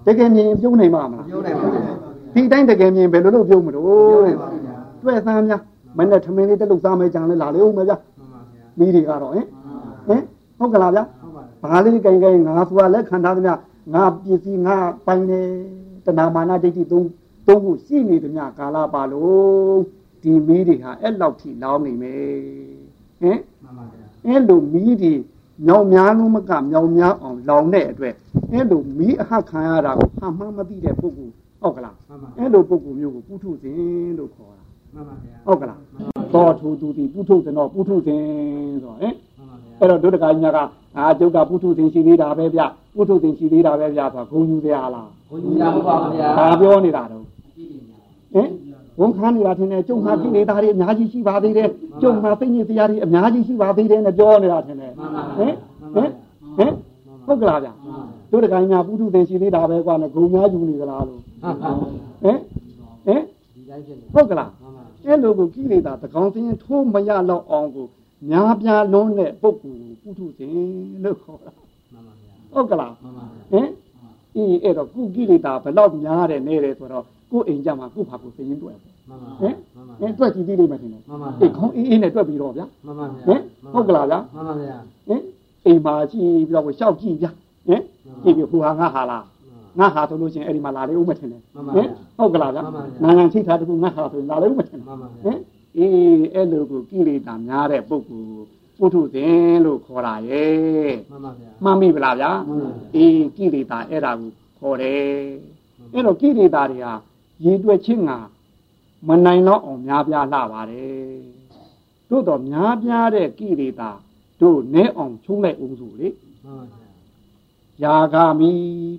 တကယ်မြင်ပြုံးနိုင်မှာမလား
ပြောတယ်ပါဗျာ
ဒီတိုင်းတကယ်မြင်ဘယ်လိုလုပ်ပြုံးမလို့
ပြောတယ်ပါဗျာ
တွေ့သမ်းများမနဲ့ထမင်းလေးတက်လို့စားမယ်ကြံလဲလာလေဦးမယ်ဗျာ
မှန်ပါဗျာ
မိတွေကတော့ဟင်ဟင်ဟုတ်ကလားဗျာ
ဟုတ်ပါတယ်
ဘာလေးကြိုင်ကြိုင်ငါဆိုတာလက်ခံထားသမျှငါပစ္စည်းငါပိုင်နေ တဏမာနဒိဋ္ဌိသုံးသုံးခုရှိနေသမျှကာလပါလို့ဒီမီးတွေဟာအဲ့လောက်ထိလောင်းနေမယ်ဟင်
မှန်ပါဗျာ
အဲ့လိုမီးတွေမြောင်များလုံးမကမြောင်များအောင်လောင်တဲ့အတွက်အဲ့လိုမီးအဟခံရတာကိုအမှန်မသိတဲ့ပုဂ္ဂိုလ်ဟုတ်ကလား
မှန်ပါ
အဲ့လိုပုဂ္ဂိုလ်မျိုးကိုပုထုဇဉ်လို့ခေါ်တာ
မှန်ပါဗျာ
ဟုတ်ကလားသောထူသူဒီပုထုဇဉ်တော့ပုထုဇဉ်ဆိုတော့ဟင်
မှန်ပါဗျာ
အဲ့တော့ဒုဒကကြီးများကအာကျုပ်ကပုထုဇဉ်ရှိသေးတာပဲဗျပုထုဇဉ်ရှိသေးတာပဲဗျဆိုတာဂုံယူစရာလား
ဘုရားဟုတ်ပါဗျာ
ဒါပြောနေတာတော့ဟင်ဝန်ခံနေတာထင်တယ်ကျုံမှာကိလေသာတွေအများကြီးရှိပါသေးတယ်ကျုံမှာသိဉ္ဇစရာတွေအများကြီးရှိပါသေးတယ်နဲ့ပြောနေတာထင်တယ်
မှန်ပါ
ဟင်ဟင်ဟင်ဟုတ်ကလားဗျဒုဒကကြီးများပုထုဇဉ်ရှိသေးတာပဲကွာနဲ့ဂုံများယူနေသလားလို့
ဟုတ်ပါ
ဟင်ဟင်
ဒီတိုင်းဖြစ်နေ
ဟုတ်ကလား
မှန်ပါ
အဲ့လိုကိုကိလေသာတကောင်စင်းထိုးမရတော့အောင်ကိုများပြားလုံးတဲ့ပုဂ္ဂိုလ်ပုထုဇဉ်လို့ခေါ်တာ
မှန်ပါဗျာ
ဟုတ်ကလား
မှန် ပါဗျာ
ဟင်အေးအဲ့တော့ကုကိလေသာဘယ်တော့များတယ်နေတယ်ဆိုတော့ကိုယ်အိမ်ကြမှာကိုယ်ဖာကိုသိရင်တွေ့ပေါ့
မှန်ပါ
ဟင်
မှန်ပါ
ဟင်တွေ့ကြည့်သေးလိမ့်မယ်ထင်တယ်
မှန်ပါ
အေးခေါင်းအေးအေးနဲ့တွေ့ပြီးတော့ဗျာ
မှန်ပါဗျာ
ဟင်ဟုတ်ကလားဗျာ
မှန်ပါဗျာ
ဟင်အိမ်မှာကြည့်ပြီးတော့ကိုရှောက်ကြည့်ဗျာဟင်ကြည့်ပြီးဟူဟာငါဟာလားငါဟာဆိုလို့ချင်းအဲ့ဒီမှာလာလေဦးမထင်တယ်
မှန်ပါ
ဟင်ဟုတ်ကလားဗျာ
မှန်ပါဗျာ
နိုင်ငံချိတ်ထားတခုငါဟာဆိုရင်လာလေဦးမထင်တယ်
မှန်ပါ
ဟ
ဗျာ
င်အေးအဲ့လိုကိုကိလေသာများတဲ့ပုဂ္ဂိုလ် ပုထုဇဉ်လို့ခေါ်တာရဲ့
မှန်ပါဗျာ
မှန်ပြီဗလားဗျာ
မှန်ပါ
အေးကိလေသာအဲ့ဒါကိုခေါ်တယ်အဲ့တော့ကိလေသာတွေဟာရည်တွက်ခြင်းကမနိုင်တော့အောင်များပြားလှပါတယ်တို့တော့များပြားတဲ့ကိလေသာတို့နဲအောင်ချုံးလိုက်အောင်စုလေ
မှန်ပါဗျာ
ယာဂာမိ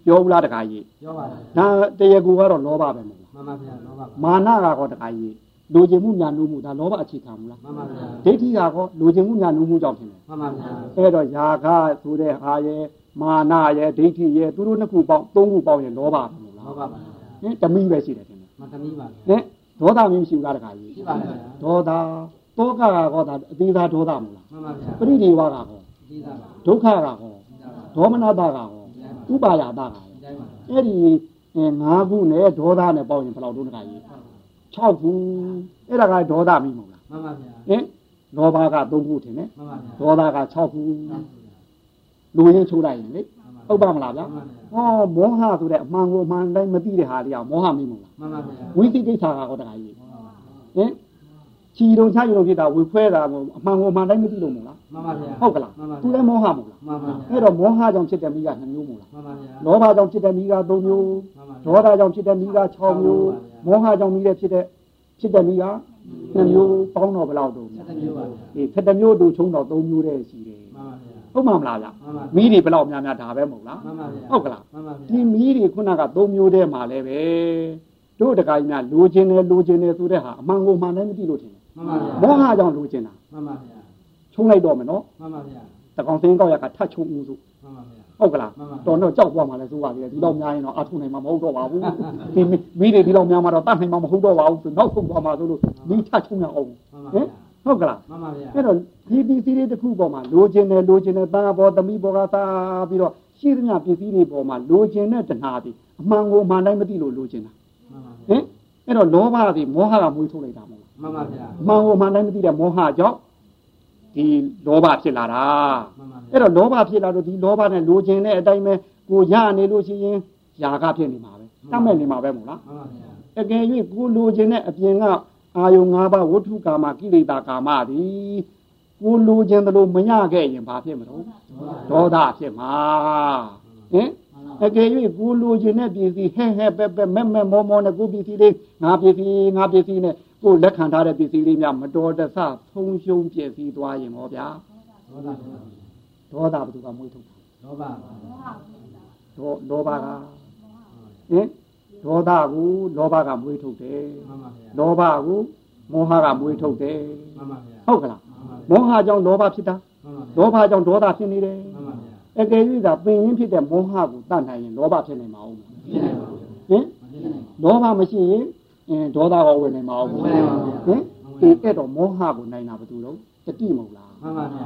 ပြောဘူးလားတခါကြီး
ပြောပါလား
ဒါတရားကူကတော့လောဘပဲမဟုတ်လား
မှန်ပါဗျာလောပါ
မာနကတော့တခါကြီး လူကျင်မှုညာနုမှုဒါလောဘအခြေခံမလား
မှန်ပါဗျာ
ဒိဋ္ဌိကတော့လူကျင်မှုညာနုမှုကြောင့်ဖြစ်တယ်
မှန်ပါဗျာ
အဲ့တော့ယာဂဆိုတဲ့ဟာရဲ့မာနရဲ့ဒိဋ္ဌိရဲ့သူတို့နှစ်ခုပေါင်းသုံးခုပေါင်းရင်လောဘပဲမဟုတ်လား
လောပါပါဗျာ
ဟင်တမိပဲရှိတယ်ထင်တယ်
မတမီးပါ
ဟင်ဒေါသမင်းမရှိဘူးလားတခါကြီး
ရှိပါဗျာ
ဒေါသတောကကတော့ဒါအသေးသားဒေါသမဟုတ်လား
မှန်ပါဗျာ
ပရိဒီဝါကတော့
ဒီသားပါ
ဒုက္ခကတော့ဒေါမနတကတော့ဥပါယတကတော့
ဒီတိုင်းပါ
အဲ့ဒီအဲ၅ခုနဲ့ဒေါသနဲ့ပေါင်းရင်ဘယ်လောက်တုံးတခါကြီး 6ခုအဲ့ဒါကဒေါသမင်းမဟုတ်လား
မှန်ပါဗျာ
ဟင်လောဘက3ခုထင်တယ်
မှန်ပါဗျာ
ဒေါသက6ခုလူရင်းချိုးလိုက်ရင်လေဟုတ်ပါမလားဗျာဟောမောဟဆိုတဲ့အမှန်ကိုအမှန်တိုင်းမသိတဲ့ဟာတွေကမောဟမင်းမဟုတ်လား
မှန်ပါဗျာ
ဝိသိကိစ္စကတော့တခါကြီးဟင်ခြီတုံချရုံဖြစ်တာဝေခွဲတာကိုအမှန်ကိုအမှန်တိုင်းမသိလို့မဟုတ်လား
မှန်ပါဗျာ
ဟုတ်ကလား
မှန်ပါ
သူလည်းမောဟမဟုတ်လား
မှန်ပါဗျာ
အဲ့တော့မောဟကြောင့်ဖြစ်တဲ့မိက2မျိုးမဟုတ်လား
မှန်ပါဗျာ
လောဘကြောင့်ဖြစ်တဲ့မိက3မျိုး
မှန်ပါ
ဒေါသကြောင့်ဖြစ်တဲ့မိက6မျိုး မောဟကြောင့်မိတဲ့ဖြစ်တဲ့ဖြစ်တဲ့မိက2မျိုးပေါင်းတော့ဘယ်လောက်တုံး
ဆက်တမျိုးပါဗျာ
အေး7မျိုးတို့ချုံတော့3မျိုးတည်းရှိတယ်
မှန်ပါဗျာ
ဟုတ်မှာမလားဗျ
မှန်ပါ
မိတွေဘယ်လောက်များများဒါပဲမဟုတ်လား
မှန်ပါဗျာ
ဟုတ်ကလား
မှန်ပါဗျာ
ဒီမိတွေခုနက3မျိုးတည်းမှာလည်းပဲတို့တခါကြီးများလိုချင်တယ်လိုချင်တယ်ဆိုတဲ့ဟာအမှန်ကိုမှန်တယ်မသိလို့ထင်တယ်
မှန်ပါဗျာ
မောဟကြောင့်လိုချင်တာ
မှန်ပါဗျာ
ချုံလိုက်တော့မယ်နော်
မှန်ပါဗျာ
တကောင်စင်းကောက်ရကထတ်ချုံဦးစု
မှန်ပါဗျာ
ဟုတ်ကလား
မှန်ပါ
တော်တော့ကြောက်သွားမှလည်းစိုးပါလေဒီတော့များရင်တော့အထုနိုင်မှာမဟုတ်တော့ပါဘူးဒီမိတွေဒီတော့များမှာတော့တတ်နိုင်မှာမဟုတ်တော့ပါဘူးဆိုနောက်ဆုံးသွားမှာဆိုလို့မိထတ်ချုံရအောင်
မှန်ပါ
ဟင်
ဗျာ
ဟုတ်ကလား
မှန်ပါဗျာ
အဲ့တော့ဒီပစ္စည်းတွေတစ်ခုပေါ်မှာလိုချင်တယ်လိုချင်တယ်တန်ခါပေါ်သမီးပေါ်ကစားပြီးတော့ရှိသမျှပစ္စည်းတွေပေါ်မှာလိုချင်တဲ့တဏှာတွေအမှန်ကိုအမှန်တိုင်းမသိလို့လိုချင်တာ
မှန်ပါ
ဟ
ဗျာ
င်အဲ့တော့လောဘတွေမောဟကမွေးထုတ်လိုက်တာမဟုတ်လား
မှန်ပါဗျာ
အမှန်ကိုအမှန်တိုင်းမသိတဲ့မောဟကြောင့် ဒီလောဘဖြစ်လာတာ
မှန်ပါဗျာ
အဲ့တော့လောဘဖြစ်လာတော့ဒီလောဘနဲ့လိုချင်တဲ့အတိုင်းပဲကိုရနေလို့ရှိရင်ຢာကဖြစ်နေမှာပဲတတ်မဲ့နေမှာပဲမဟုတ်လား
မှန်ပါဗျာ
အကယ်၍ကိုလိုချင်တဲ့အပြင်ကအာယုံ၅ပါးဝဋ္ထုကာမကိလေသာကာမသည်ကိုလိုချင်တယ်လို့မရခဲ့ရင်ဘာဖြစ်မလို့ဒေါသဖြစ်မှာဟင်အကယ်၍ကိုလိုချင်တဲ့ပစ္စည်းဟဲ့ဟဲ့ပဲပဲမဲ့မဲ့မောမောနဲ့ကိုပစ္စည်းလေးငါပစ္စည်းငါပစ္စည်းနဲ့ ကိုလက်ခံထားတဲ့ပစ္စည်းလေးများမတော်တဆဆုံးရှုံးပြည့်စည်သွားရင်ဟောဗျာ
ဒေါသပါ
ဒေါသဘယ်သူကမွေးထုတ်တာ
လောဘပါ
ဒေါဒေါဘကဟင်ဒေါသကိုလောဘကမွေးထုတ်တယ်
မှန်ပါဗျာ
လောဘကိုမောဟကမွေးထုတ်တယ်
မှန်ပါဗျာ
ဟုတ်ကလား
မှန်ပါဗျာ
မောဟကြောင့်လောဘဖြစ်တာ
မှန်ပါဗျာ
လောဘကြောင့်ဒေါသဖြစ်နေတယ်
မှန်ပါဗျာ
အကယ်၍သာပင်ရင်းဖြစ်တဲ့မောဟကိုတတ်နိုင်ရင်လောဘဖြစ်နိုင်မှာအောင်
ဖြစ်နိုင်ပါဘူး
ဟင်
မဖြစ်နိုင်ပါ
လောဘမရှိရင် အင်းဒေါသကဝင်နိုင်မှာအောင်
ဝင်နိုင်ပါဘူး
ဟင်ဒီအဲ့တော့မောဟကိုနိုင်တာဘယ်သူတော့တတိမဟုတ်လား
မှန်ပါဗျာ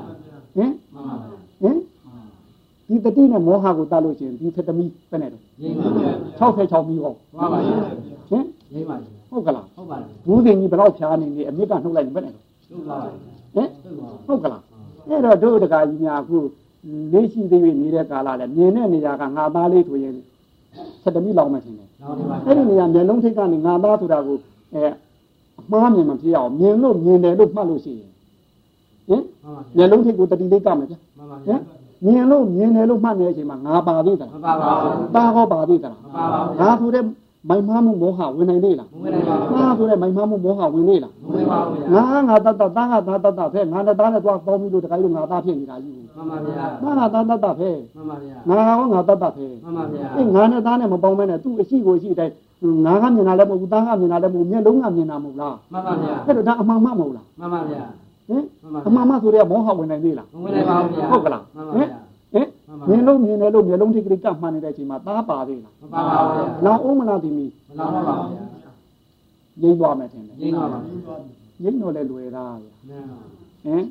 ဟင်
မှန်ပါဗျာ
ဟင်ဒီတတိနဲ့မောဟကိုတတ်လို့ရှိရင်ဒီသတ္တမီပဲနဲ့တော့
ရင်းပါဗျာ
66မီဟော
ဟုတ်ပါဗျာ
ဟင်
ရင်းပါဗျာ
ဟုတ်ကလား
ဟုတ်ပါဗျာ
ဘူးစင်ကြီးဘယ်တော့ဖြားနေနေအမြစ်ကနှုတ်လိုက်ရင်ပဲနဲ့တော့
ဟုတ်ပါဗျာ
ဟင်
ဟုတ်ပါ
ဟုတ်ကလားအဲ့တော့တို့တကာကြီးများအခုလေးရှိသေး၍နေတဲ့ကာလလဲမြင်တဲ့နေရာကငါသားလေးဆိုရင် ဆက်တမိလောင်မှထင်တယ်
နောက်ဒီပါ
အဲ့ဒီနေရာမျက်လုံးထိတ်ကနေငါသားဆိုတာကိုအဲအမှားမြင်မှဖြစ်အောင်မြင်လို့မြင်တယ်လို့မှတ်လို့ရှိရင်ဟင်
မှန်ပါ
မျက်လုံးထိတ်ကိုတတိလေးကမယ်ဗျ
မှန်ပါ
ဟ
ဗျာ
င်မြင်လို့မြင်တယ်လို့မှတ်နေတဲ့အချိန်မှာငါပါသေးသ
မ
လား
ပါပါဘူး
တာဟောပါသေးသလား
မပါပါဘူး
ငါဆိုတဲ့ မိုင်မားမှုမောဟဝင်နိုင်သေးလား
မဝင်နိုင်ပါဘူး
ငါဆိုတဲ့မိုင်မားမှုမောဟဝင်သေးလား
မဝင်ပါဘူးဗျာ
ငါငါတတ်တတ်သားငါသားတတ်တတ်ဖဲငါနဲ့သားနဲ့သွားပေါင်းပြီးလို့တခါလို့ငါသားဖြစ်နေတာကြီး
မှန်ပါဗျာ
ငါငါသားတတ်တတ်ဖဲ
မှန်ပါဗျာ
ငါဟောငါတတ်တတ်ဖဲ
မှန်ပါဗျာ
အေးငါနဲ့သားနဲ့မပေါင်းမဲနဲ့သူ့အရှိကိုအရှိတိုင်းငါကမြင်တာလည်းမဟုတ်ဘူးသားကမြင်တာလည်းမဟုတ်မျက်လုံးကမြင်တာမဟုတ်လား
မှန်ပါဗျာ
အဲ့တော့ဒါအမှန်မှမဟုတ်လား
မှန်ပါဗျာ
ဟင်
မှန်ပါ
အမှန်မှဆိုတဲ့မောဟဝင်နိုင်သေးလား
မဝင်နိုင်ပါဘူးဗျာ
ဟုတ်ကလား
မှန်ပါ
ဟင်
ဗျာ
ဟင် မြင်လို့မြင်တယ်လို့မျက်လုံးထိတ်ကလေးကမှန်နေတဲ့အချိန်မှာသားပါသေးလား
မပါပါဘူးဗျာ
လောင်အောင်မလားဒီမီ
မလောတော့ပါဘူးဗျာ
ငိမ့်သွားမယ်ထင်တယ်
ရင်းပါပါ
ငိမ့်တော့လည်းလွယ်သားဗျာ
မှန်ပါ
ဟင်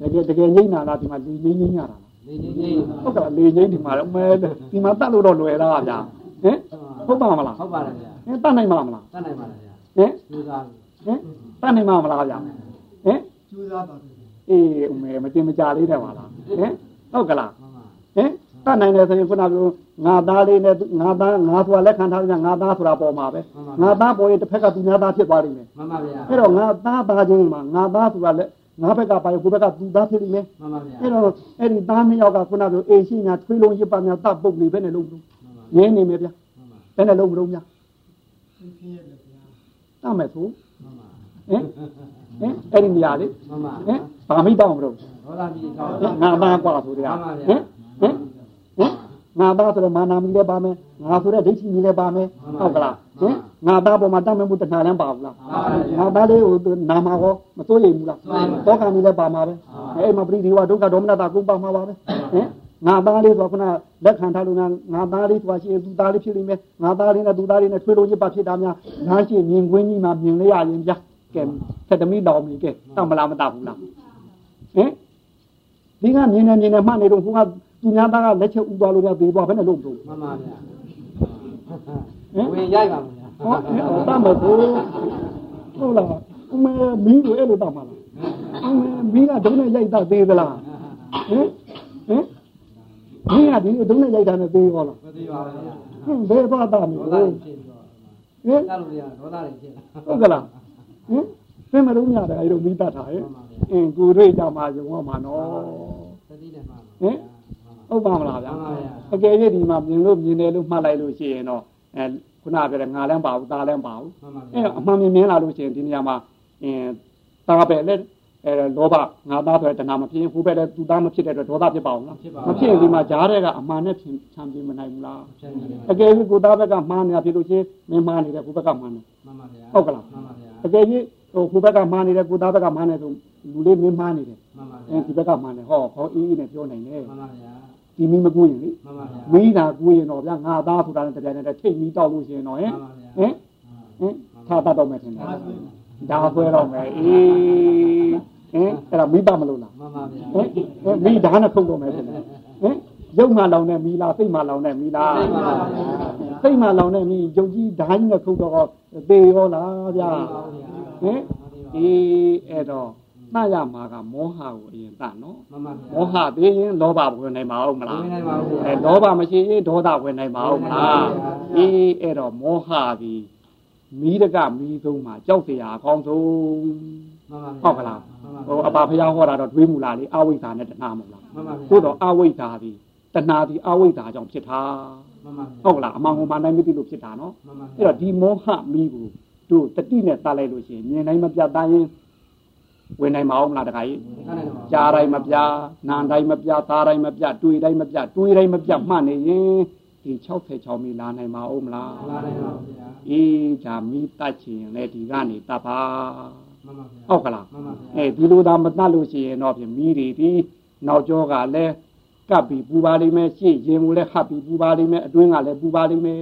တကယ်တကယ်ငိမ့်နာလားဒီမှာလေငိမ့်ငိမ့်ရတာလား
နေနေနေ
ဟုတ်ကဲ့လေငိမ့်ဒီမှာတော့မဲဒီမှာတတ်လို့တော့လွယ်လားဗျာဟင်ဟုတ်ပါမလား
ဟုတ်ပါတယ်ဗျာ
ဟင်တတ်နိုင်မလားမလား
တတ်နိုင်ပါလားဗျာ
ဟင်
ကျိုးစားပြီ
ဟင်တတ်နိုင်မလားဗျာဟင်
ကျိုးစားပါပဲ
အေးအမေမတင်မကြလေးတယ်ပါလားဟင်ဟုတ်ကလား
မှန်ပါ
ဟင်တတ်နိုင်တယ်ဆိုရင်ခုနကပြောငါသားလေးနဲ့ငါသားငါဆိုတာလက်ခံထားကြငါသားဆိုတာပေါ်မှာပဲငါသားပေါ်ရင်တစ်ဖက်ကသူများသားဖြစ်သွားလိမ့်မယ်
မှန်ပါဗျာ
အဲ့တော့ငါသားသားချင်းမှာငါသားဆိုတာလက်ငါဘက်ကပါရင်ကိုဘက်ကသူသားဖြစ်လိမ့်မယ်
မှန်ပါဗျာ
အဲ့တော့အဲ့ဒီသားနှစ်ယောက်ကခုနကပြောအေရှိညာထွေးလုံးရစ်ပါများတပ်ပုတ်နေပဲနဲ့လုံးလုံးငင်းနေမယ်ဗျာ
မှန်ပါ
ဘယ်နဲ့လုံးမလုံးများ
သင်ခင်းရတယ်ဗျာ
တတ်မယ်ဆို
မှန်ပါ
ဟင်ဟင်အဲ့ဒီနေရာလေ
မှန်ပါ
ဟင်ဘာမိတော့မလို့
ဒေါသကြီးကောင်း
ဟင်ငါသားกว่าဆိုတဲ့ဟင် ဟင်ဟင်ငါသားဆိုတော့မာနာမီလည်းပါမယ်ငါဆိုတဲ့ဒိဋ္ဌိမီလည်းပါမယ်ဟုတ်ကလားဟင်ငါသားပေါ်မှာတတ်မဲ့မှုတဏှာလည်းပါဘူးလားငါသားလေးကိုနာမှာကောမစိုးရိမ်ဘူးလားတောကံမီလည်းပါမှာပဲအဲ့မှာပရိဒီဝဒုက္ခဒေါမနတာကိုပါမှာပါပဲဟင်ငါသားလေးဆိုခုနလက်ခံထားလို့ငါငါသားလေးဆိုတာရှိရင်သူသားလေးဖြစ်လိမ့်မယ်ငါသားလေးနဲ့သူသားလေးနဲ့ထွေးလို့ရပါဖြစ်တာများငါရှိမြင်ကွင်းကြီးမှာမြင်လေးရရင်ဗျာကဲဆက်တမိတော်မီကဲတတ်မလားမတတ်ဘူးလားဟင်ဒီကမြင်နေမြင်နေမှတ်နေတော့ဟိုက သူများသားကလက်ချက်ဥသွားလို့များသေးသွားဘယ်နဲ့လို့မလို့
မှန်ပါဗျာဝင်ရိုက်ပါဗျာ
ဟောအဲ့တတ်မလို့ဟုတ်လားအမေမင်းတို့အဲ့လိုတတ်မှာလားအမေမင်းကဒုံးနဲ့ရိုက်တာသေးသလားဟင်ဟင်မင်းကဒီဒုံးနဲ့ရိုက်တာနဲ့သေးရောလား
မသိပါဘူးဗျာ
ဟင်ဘယ်သွားတာမ
ဒေါ
လဲ
သ
ဟင်
ကြီးဖြစ်တော့
ဟင်
တတ်လို့ရဒေါသကြီးဖြစ်လာ
ဟုတ်ကလားဟင်သင်မလို့ရတယ်အဲ့လိုမိတတ်တာဟဲ့
မှန်ပါဗျာ
အင်းကိုတွေ့ကြမှာယုံရမှာနော်
သတိနဲ့မှန်ပါ
ဟင် ဟုတ်ပါမလားဗျာ
မှန်ပါဗျာ
အကယ်၍ဒီမှာမြင်လို့မြင်တယ်လို့မှတ်လိုက်လို့ရှိရင်တော့အဲခုနကပြောတဲ့ငါလည်းမပါဘူးသားလည်းမပါဘူး
မှန်ပါဗျာ
အဲအမှန်မြင်မြင်လာလို့ရှိရင်ဒီနေရာမှာအင်းသားပဲလေအဲလောဘငါသားဆိုတဲ့တဏှာမဖြစ်ရင်ဟိုဘက်လည်းသူသားမဖြစ်တဲ့အတွက်ဒေါသဖြစ်ပါအောင်လားမဖြစ်ရင်ဒီမှာဂျားတဲ့ကအမှန်နဲ့ဖြန့်ချမ်းပြမနိုင်ဘူးလား
ဖြတ်နေတယ်
အကယ်၍ကိုသားဘက်ကမှားနေတာဖြစ်လို့ရှိရင်မင်းမှားနေတယ်ကိုဘက်ကမှားနေ
မှန်ပါဗျာ
ဟုတ်ကလား
မှန်ပါဗျာ
အကယ်၍ဟိုကိုဘက်ကမှားနေတယ်ကိုသားဘက်ကမှားနေဆိုလူလေးမင်းမှားနေတယ်
မှန်ပါ
အဲ
ဗျာ
ဒီဘက်ကမှားနေဟောခေါ်အေးအေးနဲ့ပြောနိုင်တယ်
မှန်ပါဗျာ
ဒီမီမကူရင်လေ
မှန်ပါဗျာ
မီးတာကူရင်တော့ဗျာငါသားဆိုတာနဲ့တရားနဲ့ထိတ်မီးတောက်လို့ရှိရင်တော့ဟင်
မှန်ပါဗျာ
ဟင်ဟင်ထားတတ်တော့မယ်ထင်တယ်ဒါဆွဲတော့မယ်အေးဟင်အဲ့ဒါမိဘမလို့လား
မှန်ပါဗျာ
ဟင်ဟင်မိဓာတ်နဲ့ခုတ်တော့မယ်ထင်တယ်ဟင်ရုပ်မှလောင်တဲ့မိလားစိတ်မှလောင်တဲ့မိလား
သိပါပါဗျာ
စိတ်မှလောင်တဲ့မိယုတ်ကြီးဓာတ်ကြီးနဲ့ခုတ်တော့သေရောလားဗျာဟင်အေးအဲ့တော့ နှရမှာကမောဟကိုအရင်တနော်
မော
ဟသေးရင်လောဘဝင်နိုင်ပါဦးမလား
ဝင်နိုင်ပါဘူး
အဲလောဘမရှိရင်ဒေါသဝင်နိုင်ပါဦးမလားအေးအဲ့တော့မောဟသည်မိတကမိဆုံးမှာကြောက်စရာအကောင်းဆုံးဟုတ်ကလားဟိုအပါဖျောင်းဟောတာတော့တွေးမူလားလေအဝိဇ္ဇာနဲ့တဏှာမဟုတ်လားသို့တော့အဝိဇ္ဇာသည်တဏှာသည်အဝိဇ္ဇာကြောင့်ဖြစ်တာဟုတ်ကလားအမှန်ကိုမှန်တိုင်းမသိလို့ဖြစ်တာနော်အဲ့တော့ဒီမောဟမိကိုတို့တတိနဲ့တားလိုက်လို့ရှိရင်မြင်တိုင်းမပြတ်တိုင်း ဝင်နိုင်မအောင်မလားတခါကြီး
ခဏနေပါ
ကြားတိုင်းမပြနားတိုင်းမပြသားတိုင်းမပြတွေ့တိုင်းမပြတွေးတိုင်းမပြမှတ်နေရင်ဒီ66မီလာနိုင်မအောင်မလား
လာနိုင်ပါဗျာ
အေးဂျာမီတတ်ချင်လေဒီကနေတတ်ပါ
မှန်ပါဗျာ
ဟုတ်ကလား
မှန်ပါဗျာ
အဲဒီလိုသာမတတ်လို့ရှိရင်တော့ဖြင့်မီးတွေဒီနောက်ကျောကလည်းကပ်ပြီးပူပါလိမ့်မယ်ရှေ့ရင်ကိုလည်းဟပ်ပြီးပူပါလိမ့်မယ်အတွင်းကလည်းပူပါလိမ့်မယ်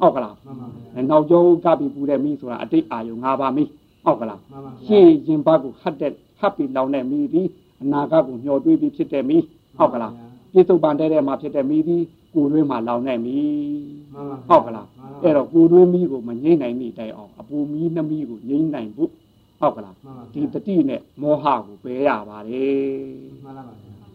ဟုတ်ကလား
မှန်ပါဗျာ
အဲနောက်ကျောကပ်ပြီးပူတဲ့မီးဆိုတာအတိတ်အာယုံ၅ပါးမီး ဟုတ်ကလား
မှန်ပါဗျာ
ရှေ့ရင်ဘတ်ကိုဟတ်တဲ့ဟပ်ပြီးလောင်တဲ့မီးဒီအနာဂတ်ကိုမျှော်တွေးပြီးဖြစ်တဲ့မီးဟုတ်ကလားပြစ္ဆုတ်ပန်တဲ့ထဲမှာဖြစ်တဲ့မီးဒီကိုယ်တွင်းမှာလောင်တဲ့မီး
မှန်ပါ
ဟုတ်ကလားအဲ့တော့ကိုယ်တွင်းမီးကိုမငိမ့်နိုင်မိတိုင်အောင်အပူမီးနှမီးကိုငိမ့်နိုင်ဖို့ဟုတ်ကလား
မှန်ပါ
ဒီတတိနဲ့မောဟကိုပယ်ရပါတယ်
မှန်ပါဗျာ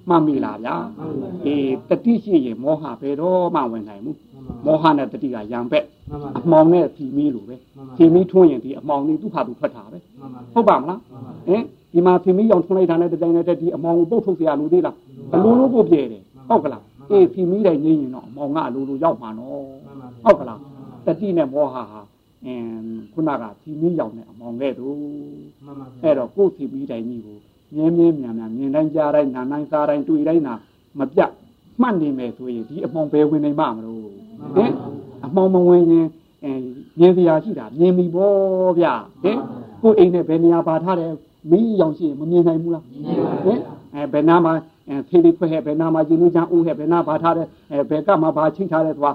မှတ်မိလားဗျာ
မှန်ပါ
အေးတတိရှိရင်မောဟဘယ်တော့မှဝင်နိုင်ဘူး
မှန်ပါ
မောဟနဲ့တတိကရံဘက်
မှန်ပါ
အမှောင်နဲ့ဖြီမီးလိုပဲဖြီမီးထွန်းရင်ဒီအမှောင်လေးသူ့ဟာသူထွက်တာပဲ
မှန်ပါ
ဟုတ်ပါမလားဟင်ဒီမှာဖြီမီးရောင်ထွန်းလိုက်တာနဲ့တတိုင်းနဲ့တည်းဒီအမှောင်ကိုပုတ်ထုတ်เสียလို့သေးလားအလိုလိုကိုပြဲတယ်ဟုတ်ကလားအေးဖြီမီးတိုင်းငိမ့်ရင်တော့အမှောင်ကအလိုလိုရောက်မှာနော်ဟုတ်ကလားတတိနဲ့မောဟဟာအင်းခုနကဖြီမီးရောင်နဲ့အမှောင်ခဲ့တို့
မှန်ပါ
အဲ့တော့ကိုယ်ဖြီမီးတိုင်းကြီးကိုမြဲမြဲမြန်မြန်မြင်တိုင်းကြားတိုင်းနားတိုင်းစားတိုင်းတွေ့တိုင်းနာမပြတ်မှတ်နေမယ်ဆိုရင်ဒီအမှောင်ပဲဝင်နိုင်မှာမလို့ဟင် အမှောင်မဝင်ရင်အဲမြင်စရာရှိတာမြင်ပြီပေါ့ဗျဟင်ကိုယ်အိမ်နဲ့ဘယ်နေရာပါထားတယ်မင်းရောင်ရှိရင်မမြင်နိုင်ဘူးလားဟင်အဲဘယ်နာမှာအဲဖေးလေးခွဲဟဲ့ဘယ်နာမှာကျင်းလူချမ်းဦးဟဲ့ဘယ်နာပါထားတယ်အဲဘယ်ကမှဘာချင်းထားတယ်ဆိုတာ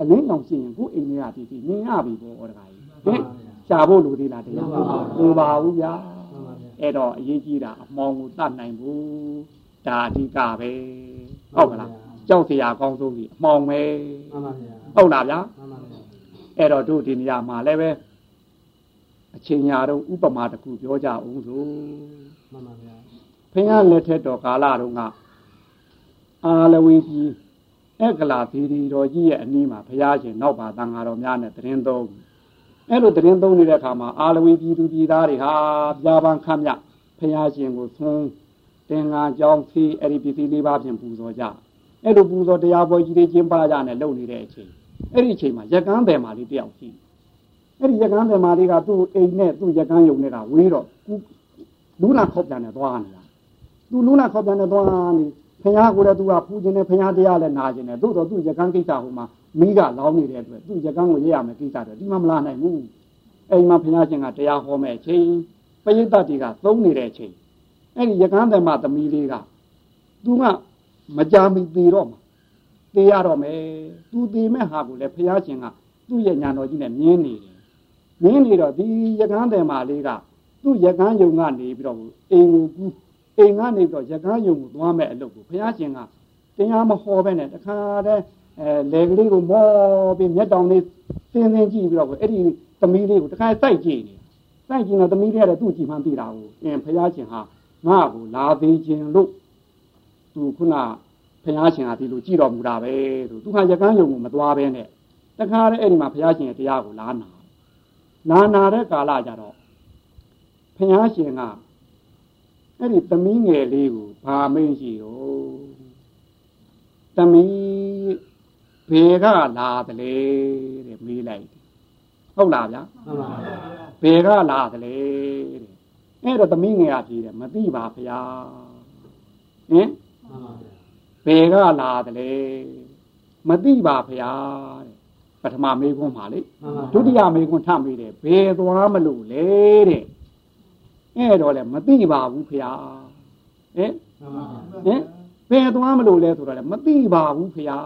အလင်းရောင်ရှိရင်ကိုယ်အိမ်ထဲကဒီဒီမြင်ရပြီပေါ့တခါကြီးဟင်ရှားဖို့လူသေးလားတရားလိုပါဘူးဗျာ
မှန်ပါဗျာ
အဲ့တော့အရေးကြီးတာအမောင်ကိုတတ်နိုင်ဘူးဒါအဓိကပဲဟုတ်ကလား ကြောက်เสียအကောင်းဆုံးကြီးအမောင်ပဲ
မှန်ပါဗျာ
ဟုတ်လားဗျာ
မှန်ပါဗျာ
အဲ့တော့တို့ဒီနေရာမှာလည်းပဲအချိန်ညာတော့ဥပမာတစ်ခုပြောကြအောင်ဆို
မှန်ပါဗျာ
ဖခင်လက်ထက်တော်ကာလတုန်းကအာလဝီကြီးအက္ကလာသီရီတော်ကြီးရဲ့အနီးမှာဘုရားရှင်နောက်ပါတန်ဃာတော်များနဲ့တရင်သုံးအဲ့လိုတရင်သုံးနေတဲ့အခါမှာအာလဝီပြည်သူပြည်သားတွေဟာပြာပန်းခမ်းမြဘုရားရှင်ကိုသွန်းတင်ငါကြောင်းဖီးအဲ့ဒီပြည်သူလေးပါးဖြင့်ပူဇော်ကြ အဲ့လိုပူဇော်တရားပွဲကြီးတွေကျင်းပကြနဲ့လုပ်နေတဲ့အချိန်အဲ့ဒီအချိန်မှာရကန်းတယ်မာလေးတယောက်ရှိအဲ့ဒီရကန်းတယ်မာလေးကသူ့အိမ်နဲ့သူ့ရကန်းယုံနဲ့ကဝေးတော့လူနာခေါက်ပြန်နဲ့သွားနေတာသူလူနာခေါ်ပြန်တဲ့သွားနေဖခင်ကိုလည်းသူကပူခြင်းနဲ့ဖခင်တရားလည်းနာခြင်းနဲ့သို့တော့သူရကန်းကိစ္စဟိုမှာမိကလောင်းနေတဲ့အတွက်သူရကန်းကိုရရမယ်ကိစ္စတွေဒီမှာမလာနိုင်ဘူးအိမ်မှာဖခင်ရှင်ကတရားဟောမဲ့အချိန်ပရိသတ်တွေကသုံးနေတဲ့အချိန်အဲ့ဒီရကန်းသမသမီးလေးကသူက မကြမီသေးတော့မှာသေရတော့မယ်သူသေမဲ့ဟာကိုလည်းဖခင်ရှင်ကသူ့ရဲ့ညာတော်ကြီးနဲ့မြင်းနေတယ်မြင်းနေတော့ဒီရကန်းသမလေးကသူ့ရကန်းယုံကနေပြီးတော့အိမ်ကိုကူးအိမ်ကနေပြီးတော့ရကားယုံကိုသွားမဲ့အလုပ်ကိုဘုရားရှင်ကတရားမဟောပဲနဲ့တခါတည်းအဲလေကလေးကိုမောပြီးမျက်တောင်လေးသင်းသင်းကြည့်ပြီးတော့အဲ့ဒီသမီးလေးကိုတခါစိုက်ကြည့်နေစိုက်ကြည့်တော့သမီးလေးကလည်းသူ့ကြည့်မှန်းသိတာကိုအင်းဘုရားရှင်ဟာငါ့ကိုလာသေးခြင်းလို့ သူခုနဘုရားရှင်ကဒီလိုကြည့်တော်မူတာပဲလို့သူဟာရကားယုံကိုမသွားပဲနဲ့တခါတည်းအဲ့ဒီမှာဘုရားရှင်ရဲ့တရားကိုလာနာလာနာတဲ့ကာလကြတော့ဘုရားရှင်ကအဲ့ဒီသမီးငယ်လေးကိုဘာမင်းရှိတော့သမီးဘယ်ကလာသလဲတဲ့မေးလိုက်တယ်ဟုတ်လားဗျာ
မှန်ပါဗျာ
ဘယ်ကလာသလဲတဲ့အဲ့တော့သမီးငယ်ကဖြေတယ်မသိပါဗျာဟင်
မှန်ပါဗျာ
ဘယ်ကလာသလဲမသိပါဗျာတဲ့ပထမမေးခွန်းပါလေ
မှန်ပါ
ဒုတိယမေးခွန်းထပ်မေးတယ်ဘယ်သွားမလို့လဲတဲ့အဲ့တော့လည်းမသိပါဘူးဗျာဟင်
မှန်ပါဗျာ
ဟင်ဘယ်သွားမလို့လဲဆိုတော့လည်းမသိပါဘူးဖေဟာ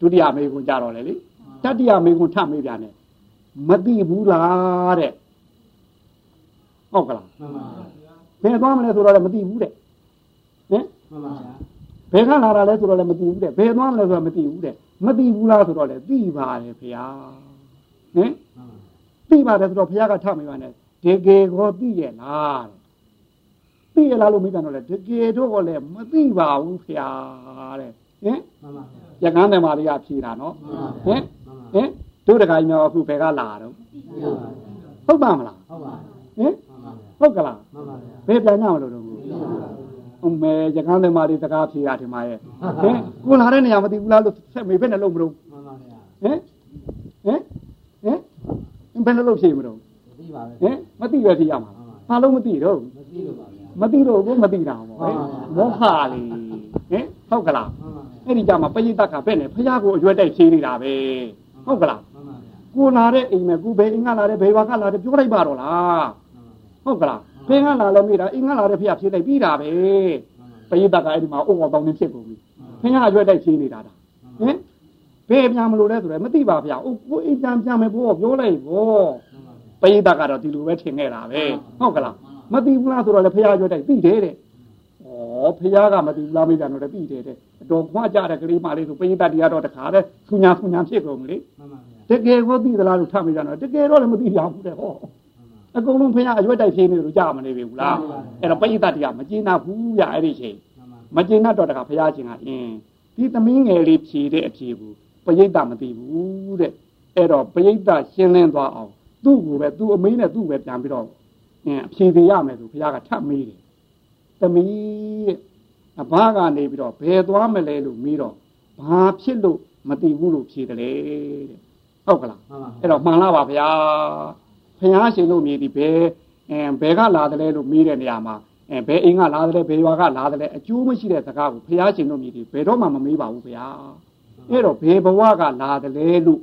ဒုတိယမေကွန်းကြတော့လေလေတတိယမေကွန်းထမေးပြန်တယ်မသိဘူးလားတဲ့ဟုတ်ကလား
မှန်ပါဗျာ
ဘယ်သွားမလဲဆိုတော့လည်းမသိဘူးတဲ့ဟင်
မှန်ပါဗျာ
ဘယ်ကလာတာလဲဆိုတော့လည်းမသိဘူးတဲ့ဘယ်သွားမလဲဆိုတော့မသိဘူးတဲ့မသိဘူးလားဆိုတော့လည်းသိပါတယ်ဖေဟာဟင်
မှန်ပါ
သိပါတယ်ဆိုတော့ဘုရားကထမေးပါနဲ့တကယ်ကိုသိရဲ့လားတဲ့သိရလားလို့မေးပြန်တော့လေတကယ်တော့ကိုလည်းမသိပါဘူးဖေဟာတဲ့ဟင်
မှန်ပါဗျာ
ရကန်းတယ်မာလေးကဖြေတာနော်
မှန်ပါ
ဟင်
မှန်ပါ
ဟင်တို့တခါကြီးတော့အခုဘယ်ကလာတော့ဟုတ်ပါမလား
ဟုတ်ပါ
ဟင်
မှန်ပါဗျာ
ဟုတ်ကလား
မှန်ပါဗျာ
ဘယ်ပြန်ကြမလို့တော့အ မေရကန်းတယ်မာလေးတကားဖြေတာဒီမှာရဲ့ဟင်ကိုလာတဲ့နေရာမသိဘူးလားလို့ဆက်မေဘယ်နဲ့လုံးမလို့
မှန်ပါဗျာ
ဟင်ဟင်ဟင်ဘယ်နဲ့လို့ဖြေမလို့
သိပါပဲ
ဟင်မသိပဲဖြေရမှာဘာလို့မသိတော့
မသိလို့ပါဗျာ
မသိတော့ဘူးမသိတာပေါ့ဟင်မောဟလေးဟင်ဟုတ်ကလား
မှန်ပါဗျာ
အဲ့ဒီကြမှာပရိသတ်ကဘယ်နဲ့ဖះကိုအရွက်တိုက်ဖြေနေတာပဲဟုတ်ကလား
မှန်ပါဗျာ
ကိုလာတဲ့အိမ်မဲ့ကိုဘယ်အိမ်ကလာတဲ့ဘယ်ဘာကလာတဲ့ပြောလိုက်ပါတော့လားဟုတ်ကလား ဘယ်ကလာလဲမိတာအိမ်ကလာတဲ့ဖះဖြေလိုက်ပြီးတာပဲပရိသတ်ကအဲ့ဒီမှာအုံအောင်တောင်းနေဖြစ်ကုန်ပြီဖះအရွက်တိုက်ဖြေနေတာတာဟင်ဘယ်ပြန်မလို့လဲဆိုတော့မသိပါဗျာအိုးကိုအိမ်ပြန်ပြန်မယ်ဘောပြောလိုက်ဘောပရိသတ်ကတော့ဒီလိုပဲထင်ခဲ့တာပဲဟုတ်ကလားမသိဘူးလားဆိုတော့လေဖះရွက်တိုက်ပြီးတယ်တဲ့ဩဖះကမသိဘူးလားမိပြန်တော့လည်းပြီးတယ်တဲ့အတော်ခွာကြတဲ့ကလေးမလေးဆိုပရိသတ်တရားတော့တခါတဲ့ခုညာခုညာဖြစ်ကုန်ပြီလေ
မှန်ပါဗျာ
တကယ်ကိုသိသလားလို့ထပ်မိကြတော့တကယ်တော့လည်းမသိရဘူးတဲ့ဟော အကုန်လုံးဖះအရွက်တိုက်ဖြေနေလို့ကြားမနေပြီဘူးလားအဲ့တော့ပရိသတ်တရားမကျေနပ်ဘူးရအဲ့ဒီချိန်
မှန်ပါ
မကျေနပ်တော့တခါဘုရားရှင်ကအင်းဒီသမီးငယ်လေးဖြေတဲ့အဖြေကိုပရိသတ်မသိဘူးတဲ့အဲ့တော့ပရိသတ်ရှင်းလင်းသွားအောင်သူ့ကိုပဲသူ့အမေးနဲ့သူ့ပဲပြန်ပြီးတော့အင်းအဖြေသေးရမယ်ဆိုဘုရားကထပ်မေးတယ်သမီးတဲ့အဘကနေပြီးတော့ဘယ်သွားမလဲလို့မေးတော့ဘာဖြစ်လို့မသိဘူးလို့ဖြေတယ်လေတဲ့ဟုတ်ကလား
မှန်ပါ
အဲ့တော့မှန်လားပါဗျာ ဘုရားရှင်တို့မြည်ဒီဘယ်အင်းဘယ်ကလာတယ်လဲလို့မေးတဲ့နေရာမှာအဲဘယ်အိမ်ကလာတယ်လဲဘယ်ရွာကလာတယ်လဲအကျိုးမရှိတဲ့စကားကိုဘုရားရှင်တို့မြည်ဒီဘယ်တော့မှမမေးပါဘူးဗျာအဲ့တော့ဘယ်ဘဝကလာတယ်လဲလို့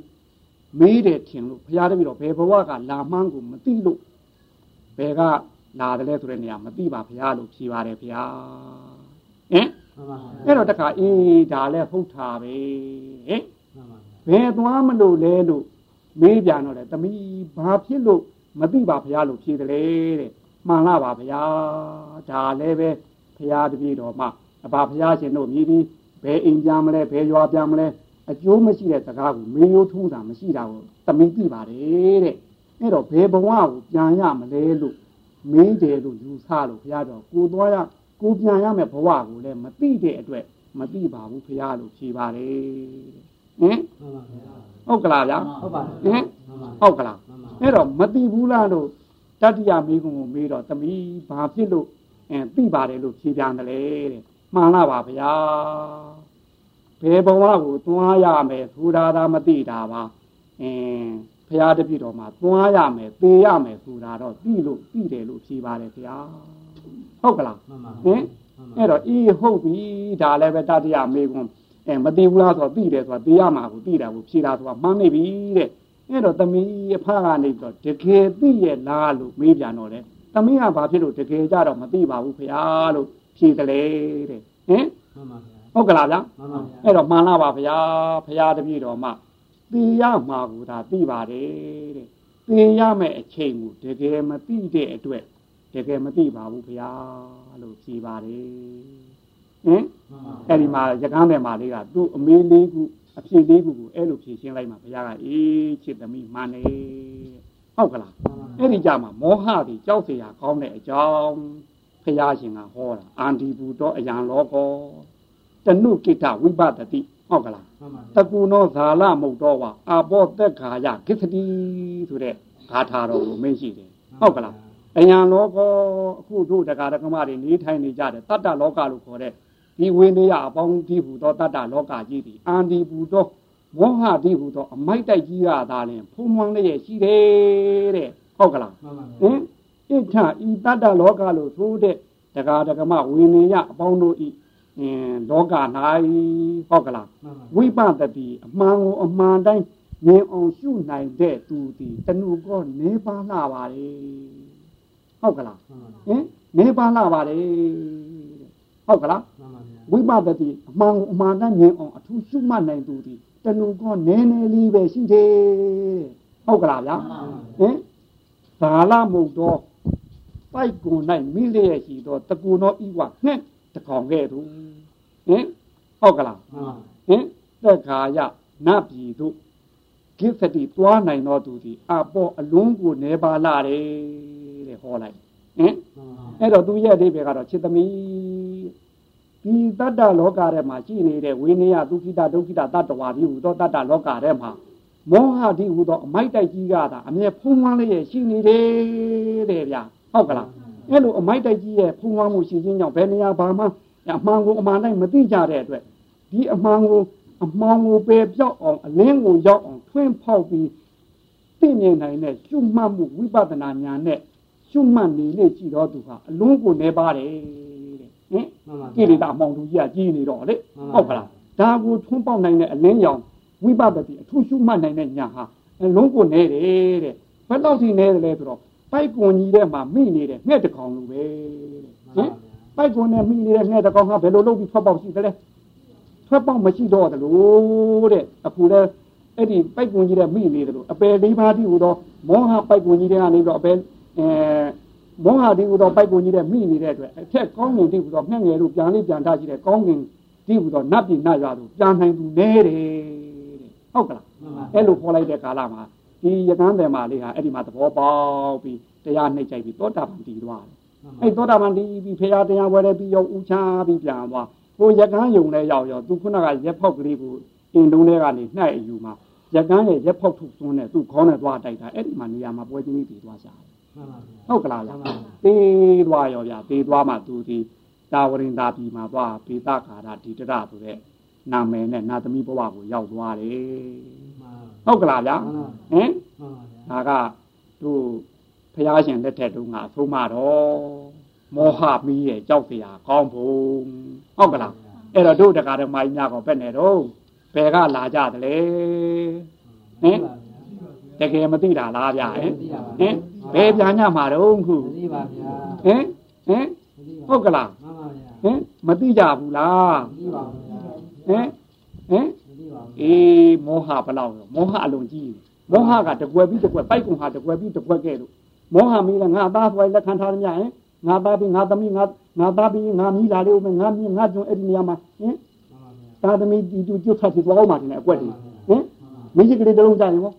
မေးတယ်ထင်လို့ဘုရားတပည့်တော်ဘယ်ဘဝကလာမှန်းကိုမသိလို့ဘယ်ကလာတယ်လဲဆိုတဲ့နေရာမသိပါဗျာလို့ဖြေပါတယ်ဗျာဟင်
မှန်ပါ
အဲ့တော့တခါအေးဒါလည်းဟုတ်တာပဲဟင်
မှန်ပါ
ဘယ်သွားမလို့လဲလို့ မေးပြန်တော့လေသမီးဘာဖြစ်လို့မသိပါဖရားလို့ဖြေတယ်လေတဲ့မှန်လားပါဗျာဒါလည်းပဲဘုရားတပည့်တော်မှအဘဘုရားရှင်တို့မြည်ပြီးဘယ်အိမ်ပြန်မလဲဘယ်ရွာပြန်မလဲအကျိုးမရှိတဲ့စကားကိုမေးရိုးထုံးတာမရှိတာကိုတမင်ကြည့်ပါတယ်တဲ့အဲ့တော့ဘယ်ဘဝကိုပြန်ရမလဲလို့မင်းတယ်လို့ယူဆလို့ဘုရားတော်ကိုသွားရကိုပြန်ရမယ်ဘဝကိုလည်းမသိတဲ့အတွက်မသိပါဘူးဘုရားလို့ဖြေပါတယ်ဟင်
မှန်ပါဗျာ
ဟုတ်ကလားဗျာ
ဟုတ်ပါ
ဟင်
မှန်ပါ
ဟုတ်ကလား
မှန်ပါ
အဲ့တော့မသိဘူးလားလို့တတ္တိယမိကုံကိုမေးတော့သမီးဘာဖြစ်လို့အဲသိပါတယ်လို့ဖြေပြန်တယ်လေတဲ့မှန်လားပါဗျာဘယ်ဘဝကိုသွားရမယ်ဆိုတာသာမသိတာပါအင်းဖရာတပည့်တော်မှာသွားရမယ်သေရမယ်ဆိုတာတော့သိလို့သိတယ်လို့ဖြေပါတယ်ဗျာဟုတ်ကလား
မှန်ပါ
ဟင်အဲ့တော့အေးဟုတ်ပြီဒါလည်းပဲတတ္တိယမိကုံ အဲမသိဘူးလားဆိုတော့သိတယ်ဆိုတာသိရမှာကိုသိတာကိုဖြေတာဆိုတာမှန်းနေပြီတဲ့အဲ့တော့သမီးအဖကနေပြီးတော့တကယ်သိရဲ့လားလို့မေးပြန်တော့လေသမီးကဘာဖြစ်လို့တကယ်ကြတော့မသိပါဘူးဖေ။လို့ဖြေတယ်လေတဲ့ဟင်
မှန်ပါဗျာ
ဟုတ်ကလားဗျာ
မှန်ပါဗျာ
အဲ့တော့မှန်လားပါဗျာဖရာတပည့်တော်မှသိရမှာကိုဒါသိပါတယ်တဲ့သိရမယ့်အချိန်ကိုတကယ်မသိတဲ့အတွက်တကယ်မသိပါဘူးဗျာလို့ဖြေပါတယ် ဟင်
မှန်ပါ
အဲ့ဒီမှာရကန်းတယ်မာလေးကသူ့အမေးလေးခုအဖြေလေးခုကိုအဲ့လိုဖြေရှင်းလိုက်မှာဘုရားကအေးချစ်သမီးမှန်နေဟုတ်ကလားအဲ့ဒီကြမှာမောဟတွေကြောက်เสียကောင်းတဲ့အကြောင်းဘုရားရှင်ကဟောတာအန္တိဘူတော့အယံလောကောတနုကိတဝိပတတိဟုတ်ကလား
မှန်ပါ
တကူနောဇာလမုတ်တော်ဝါအာဘောသက်ခာယကိသတိဆိုတဲ့ဂါထာတော်ကိုမင်းရှိတယ်ဟုတ်ကလားအယံလောကောအခုတို့တရားဓမ္မတွေနေထိုင်နေကြတယ်တတ္တလောကလို့ခေါ်တဲ့ ဒီဝိနည်းအပေါင်းဒီဟူသောတတ္တလောကကြီးသည်အန္တိဘူသောမောဟဒီဟူသောအမိုက်တိုက်ကြီးရတာလင်ဖုံးမှန်းလျက်ရှိတယ်တဲ့ဟုတ်ကလား
မှန်ပါ
ဟင်ဣဋ္ဌဤတတ္တလောကလို့ဆိုတဲ့တရားဓမ္မဝိနည်းအပေါင်းတို့ဤအင်းလောက၌ဟုတ်ကလား
မှန်ပါ
ဝိပဿတိအမှန်ကိုအမှန်တိုင်းမြင်အောင်ရှုနိုင်တဲ့သူသည်တဏှုကောနေပါလာပါလေဟုတ်ကလား
မှန်ပါ
ဟင်နေပါလာပါလေ ဟုတ်ကလား
မှန်ပါဗျာ
ဝိပဿတိအမှန်ကိုအမှန်တိုင်းမြင်အောင်အထူးရှုမှတ်နိုင်သူသည်တဏှုကောနည်းနည်းလေးပဲရှိတယ်ဟုတ်ကလားဗျာဟင်ဘာလမုတ်တော့ပိုက်ကွန်၌မိလျက်ရှိတော့တကူသောဤဝငှက်တကောင်ကဲ့သို့ဟင်ဟုတ်ကလား
မှန်ပါ
ဟင်သက်ခါယနတ်ပြည်တို့ကိစ္စတိသွားနိုင်တော်သူသည်အပေါ်အလုံးကိုနေပါလာတယ်တဲ့ဟောလိုက် ဟင်
မှန်ပါ
အဲ့တော့သူရဲ့အဓိပ္ပာယ်ကတော့จิตသမီးဒီတတ္တလောကထဲမှာရှိနေတဲ့ဝိနည်းဒုက္ခိတဒုက္ခိတတတ္တဝါဒီဟူသောတတ္တလောကထဲမှာမောဟဒီဟူသောအမိုက်တိုက်ကြီးကသာအမြဲဖုံးလွှမ်းလျက်ရှိနေတယ်တဲ့ဗျာဟုတ်ကလားအဲ့လိုအမိုက်တိုက်ကြီးရဲ့ဖုံးလွှမ်းမှုရှိခြင်းကြောင့်ဘယ်နေရာဘာမှအမှန်ကိုအမှန်တိုင်းမသိကြတဲ့အတွက်ဒီအမှန်ကိုအမှန်ကိုပယ်ပြောက်အောင်အလင်းကိုရောက်အောင်ထွင်းဖောက်ပြီးသိမြင်နိုင်တဲ့ရှုမှတ်မှုဝိပဿနာဉာဏ်နဲ့ ရှုမှတ်နေလေကြည့်တော့သူဟာအလုံးကိုနေပါတယ်တဲ့ဟင်
မှန်ပါ
ကိလေသာအမောင်သူကြီးကကြီးနေတော့လေဟုတ်ကလားဒါကိုထွန်းပေါက်နိုင်တဲ့အလင်းရောင်ဝိပဿတိအထူးရှုမှတ်နိုင်တဲ့ညာဟာအလုံးကိုနေတယ်တဲ့ဘယ်တော့ထိနေတယ်လဲဆိုတော့ပိုက်ကွန်ကြီးထဲမှာမိနေတဲ့ငှက်တစ်ကောင်လိုပဲတဲ့ဟင်ပိုက်ကွန်နဲ့မိနေတဲ့ငှက်တစ်ကောင်ကဘယ်လိုလုပ်ပြီးထွက်ပေါက်ရှိသလဲထွက်ပေါက်မရှိတော့တယ်လို့တဲ့အခုလဲအဲ့ဒီပိုက်ကွန်ကြီးတဲ့မိနေတယ်လို့အပယ်လေးပါးတိဟူတော့မောဟပိုက်ကွန်ကြီးတဲ့ကနေပြီးတော့အပယ် အဲမောဟတိဟူသောပိုက်ကုန်ကြီးတဲ့မိနေတဲ့အတွက်အထက်ကောင်းငင်တိဟူသောငှက်ငယ်တို့ပြန်လေးပြန်ထားရှိတဲ့ကောင်းငင်တိဟူသောနတ်ပြည်နတ်ရွာတို့ပြန်နိုင်သူနဲတယ်တဲ့ဟုတ်ကလား
မှန်ပါ
အဲ့လိုခေါ်လိုက်တဲ့ကာလမှာဒီရကန်းတယ်မာလေးဟာအဲ့ဒီမှာသဘောပေါက်ပြီးတရားနှိပ်ကြိုက်ပြီးသောတာပန်တည်သွားတယ်အဲ့သောတာပန်တည်ပြီးဖေရာတရားဝဲတယ်ပြီးရောက်ဥချာပြီးပြန်သွားဟိုရကန်းယုံလဲရောက်ရောသူခုနကရက်ဖောက်ကလေးကိုအင်းတုံးထဲကနေနှိုက်အယူမှာရကန်းရဲ့ရက်ဖောက်ထုတ်သွန်းတဲ့သူ့ခေါင်းနဲ့သွားတိုက်တာအဲ့ဒီမှာနေရာမှာပွဲချင်းကြီးတည်သွားကြတယ်
မှန်ပါ
ဟုတ်ကလားဗျာသေးသွားရောဗျာသေးသွားမှသူဒီတာဝရင်သာပြည်မှာသွားပေတခါရဒီတရဆိုတဲ့နာမည်နဲ့နာသမီးဘဝကိုရောက်သွားတယ်ဟုတ်ကလားဗျာဟင်ဒါကသူဖျားရှင်လက်ထက်တုန်းကအဆုံးမတော့မောဟမီးရဲ့ကြောက်စရာကောင်းဖို့ဟုတ်ကလားအဲ့တော့တို့တက္ကရာမိုင်းများကဘယ်နဲ့တော့ဘယ်ကလာကြသလဲဟင် တကယ်မသိတာလားဗျာဟင်ဟင်ဘယ်ပြန်ညမှာတော့ခု
မသိပါဗျာ
ဟင်ဟင်
မသိပါ
ဟုတ်ကလား
မှန်ပါဗျာ
ဟင်မသိကြဘူးလား
မသိပါဘူးဗျာ
ဟင်ဟင်
မသိပါဘူး
အေးမောဟဘလောက်ရောမောဟအလုံးကြီးတယ်မောဟကတကွယ်ပြီးတကွယ်ပိုက်ကုံဟာတကွယ်ပြီးတကွယ်ကဲလို့မောဟမီးလည်းငါသားဖွယ်လက်ခံထားရမြဟင်ငါသားပြီးငါသမီးငါငါသားပြီးငါမိလာလေးဦးမယ်ငါမြငါကျွန်းအဲ့ဒီနေရာမှာဟင်သားသမီးဒီတူကျွတ်ထပ်ပြီးသွားအောင်မှတင်တယ်အကွက်တွေဟင်မိကြီးကလေးတလုံးကြရင်ဟော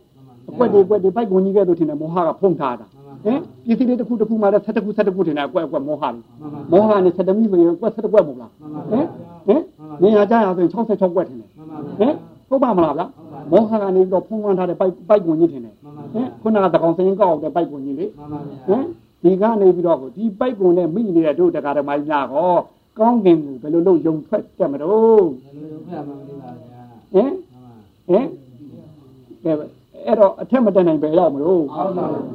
အကွက်တွေအကွက်တွေပိုက်ကုန်ကြီးကဲ့သို့ထင်တယ်မောဟကဖုံးထားတာဟင်ပစ္စည်းလေးတစ်ခုတစ်ခုမှလည်းဆက်တစ်ခုဆက်တစ်ခုထင်တယ်အကွက်အကွက်မောဟလေးမောဟနဲ့ဆက်တမိဆိုရင်အကွက်ဆက်တစ်ကွက်မဟုတ်လားဟင်ဟင်နေရာကြရဆိုရင်66ကွက်ထင်တယ်ဟင်ဟုတ်ပါမလားဗျာမောဟကနေတော့ဖုံးဝန်းထားတဲ့ပိုက်ပိုက်ကုန်ကြီးထင်တယ်ဟင်ခုနကတကောင်စရင်ကောက်တဲ့ပိုက်ကုန်ကြီးလေဟင်ဒီကနေပြီးတော့ဒီပိုက်ကုန်နဲ့မိနေတဲ့တို့တရားဓမ္မကြီးများကောကောင်းကင်ကိုဘယ်လိုလုပ်ယုံထွက်တက်မလို့ဟင်ဟင်ကဲ အဲ့တော့အထက်မတက်နိုင်ပဲရောက်မလို့ဟုတ်ပါဘူး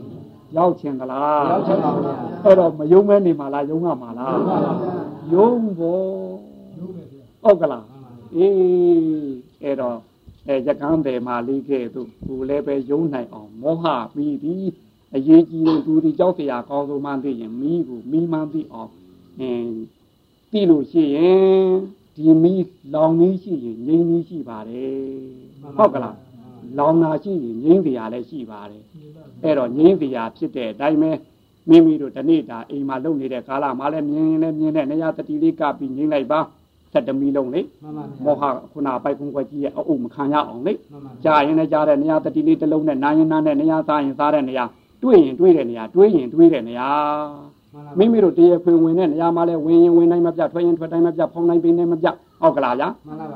ရောက်ချင်သလား
ရောက်ချင်ပါဘူး
အဲ့တော့မယုံမဲနေမှာလားယုံရမှာလားယုံဖို့ဟုတ်ကလားအေးအဲ့တော့အဲရကန်းတယ်မာလေးခဲ့သူကိုလည်းပဲယုံနိုင်အောင်မောဟပြီးသည်အရေးကြီးတဲ့သူဒီကြောက်စရာကောင်းဆုံးမှသိရင်မိကိုမိမှန်းသိအောင်အင်းသိလို့ရှိရင်ဒီမိလောင်နေရှိရင်ငြိမ်းနေရှိပါတယ်ဟုတ်ကလား လောင်နာရှိရင်ငြိမ့်တရားလည်းရှိပါတယ်အဲ့တော့ငြိမ့်တရားဖြစ်တဲ့အတိုင်းပဲမိမိတို့တနေ့တာအိမ်မှာလုပ်နေတဲ့ကာလမှာလည်းမြင်ရင်လည်းမြင်တဲ့နေရာတတိလေးကပြီးငြိမ့်လိုက်ပါသက်တမီလုံးလေမောဟခုနပိုက်ကွန်ကွက်ကြီးရဲ့အုပ်မခံရအောင်လေကြာရင်လည်းကြားတဲ့နေရာတတိလေးတစ်လုံးနဲ့နာရင်နာနဲ့နေရာစားရင်စားတဲ့နေရာတွေ့ရင်တွေ့တဲ့နေရာတွေးရင်တွေးတဲ့နေရာမိမိတို့တရားဖွင့်ဝင်တဲ့နေရာမှာလဲဝင်ရင်ဝင်တိုင်းမပြထွက်ရင်ထွက်တိုင်းမပြဖုံးတိုင်းပင်းတိုင်းမပြဟုတ်ကလားဗျာ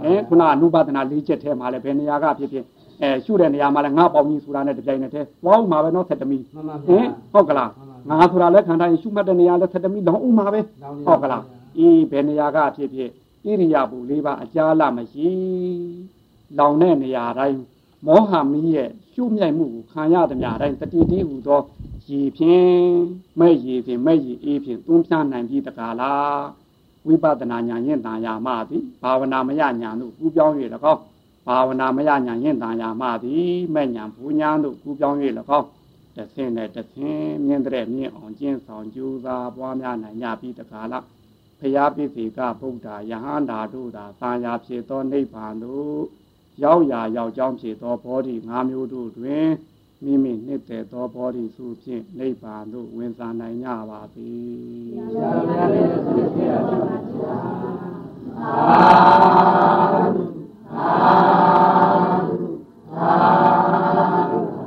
အဲခုနအနုပါဒနာ၄ချက်ထဲမှာလဲဘယ်နေရာကဖြစ်ဖြစ် အဲရှုတဲ့နေရာမှာလည်းငါပေါင်းကြီးဆိုတာနဲ့တပြိုင်နက်တည်းဝေါင်းမှာပဲနော်ဆက်တမီဟင်ဟုတ်ကလားငါဆိုတာလက်ခံတိုင်းရှုမှတ်တဲ့နေရာလက်ဆက်တမိလောင်းဥမှာပဲဟုတ်ကလားအေးဘယ်နေရာကဖြစ်ဖြစ်ဣရိယာပုလေးပါအကြာလမရှိလောင်တဲ့နေရာတိုင်းမောဟမီးရဲ့ရှုမြိုက်မှုကိုခံရသည်များတိုင်းတတိတိဟူသောရည်ဖြင့်မဲ့ရည်ဖြင့်မဲ့ရည်အေးဖြင့်သွန်းပြနိုင်ပြီးတကားလားဝိပဿနာဉာဏ်ရင်တန်ရာမသည်ဘာဝနာမယဉာဏ်တို့ကူးပြောင်း၍၎င်း ဘာဝနာမယဉာဏ်ရင်တန်ရာမသည်မဲ့ဉာဏ်ဘူဉာဏ်တို့ကူးပြောင်း၍၎င်းတဆင်းနဲ့တဆင်းမြင်တဲ့မြင်အောင်ကျင့်ဆောင်ကြိုးစားပွားများနိုင်ကြပြီးတကားလားဖရာပိစိကဗုဒ္ဓယဟန္တာတို့သာသာယာဖြစ်သောနိဗ္ဗာန်တို့ရောက်ရာရောက်ကြောင်းဖြစ်သောဘောဓိ၅မျိုးတို့တွင်မိမိနှစ်သက်သောဘောဓိစုဖြင့်နိဗ္ဗာန်သို့ဝင်စားနိုင်ကြပါသည်
သာ သာဓုသာဓု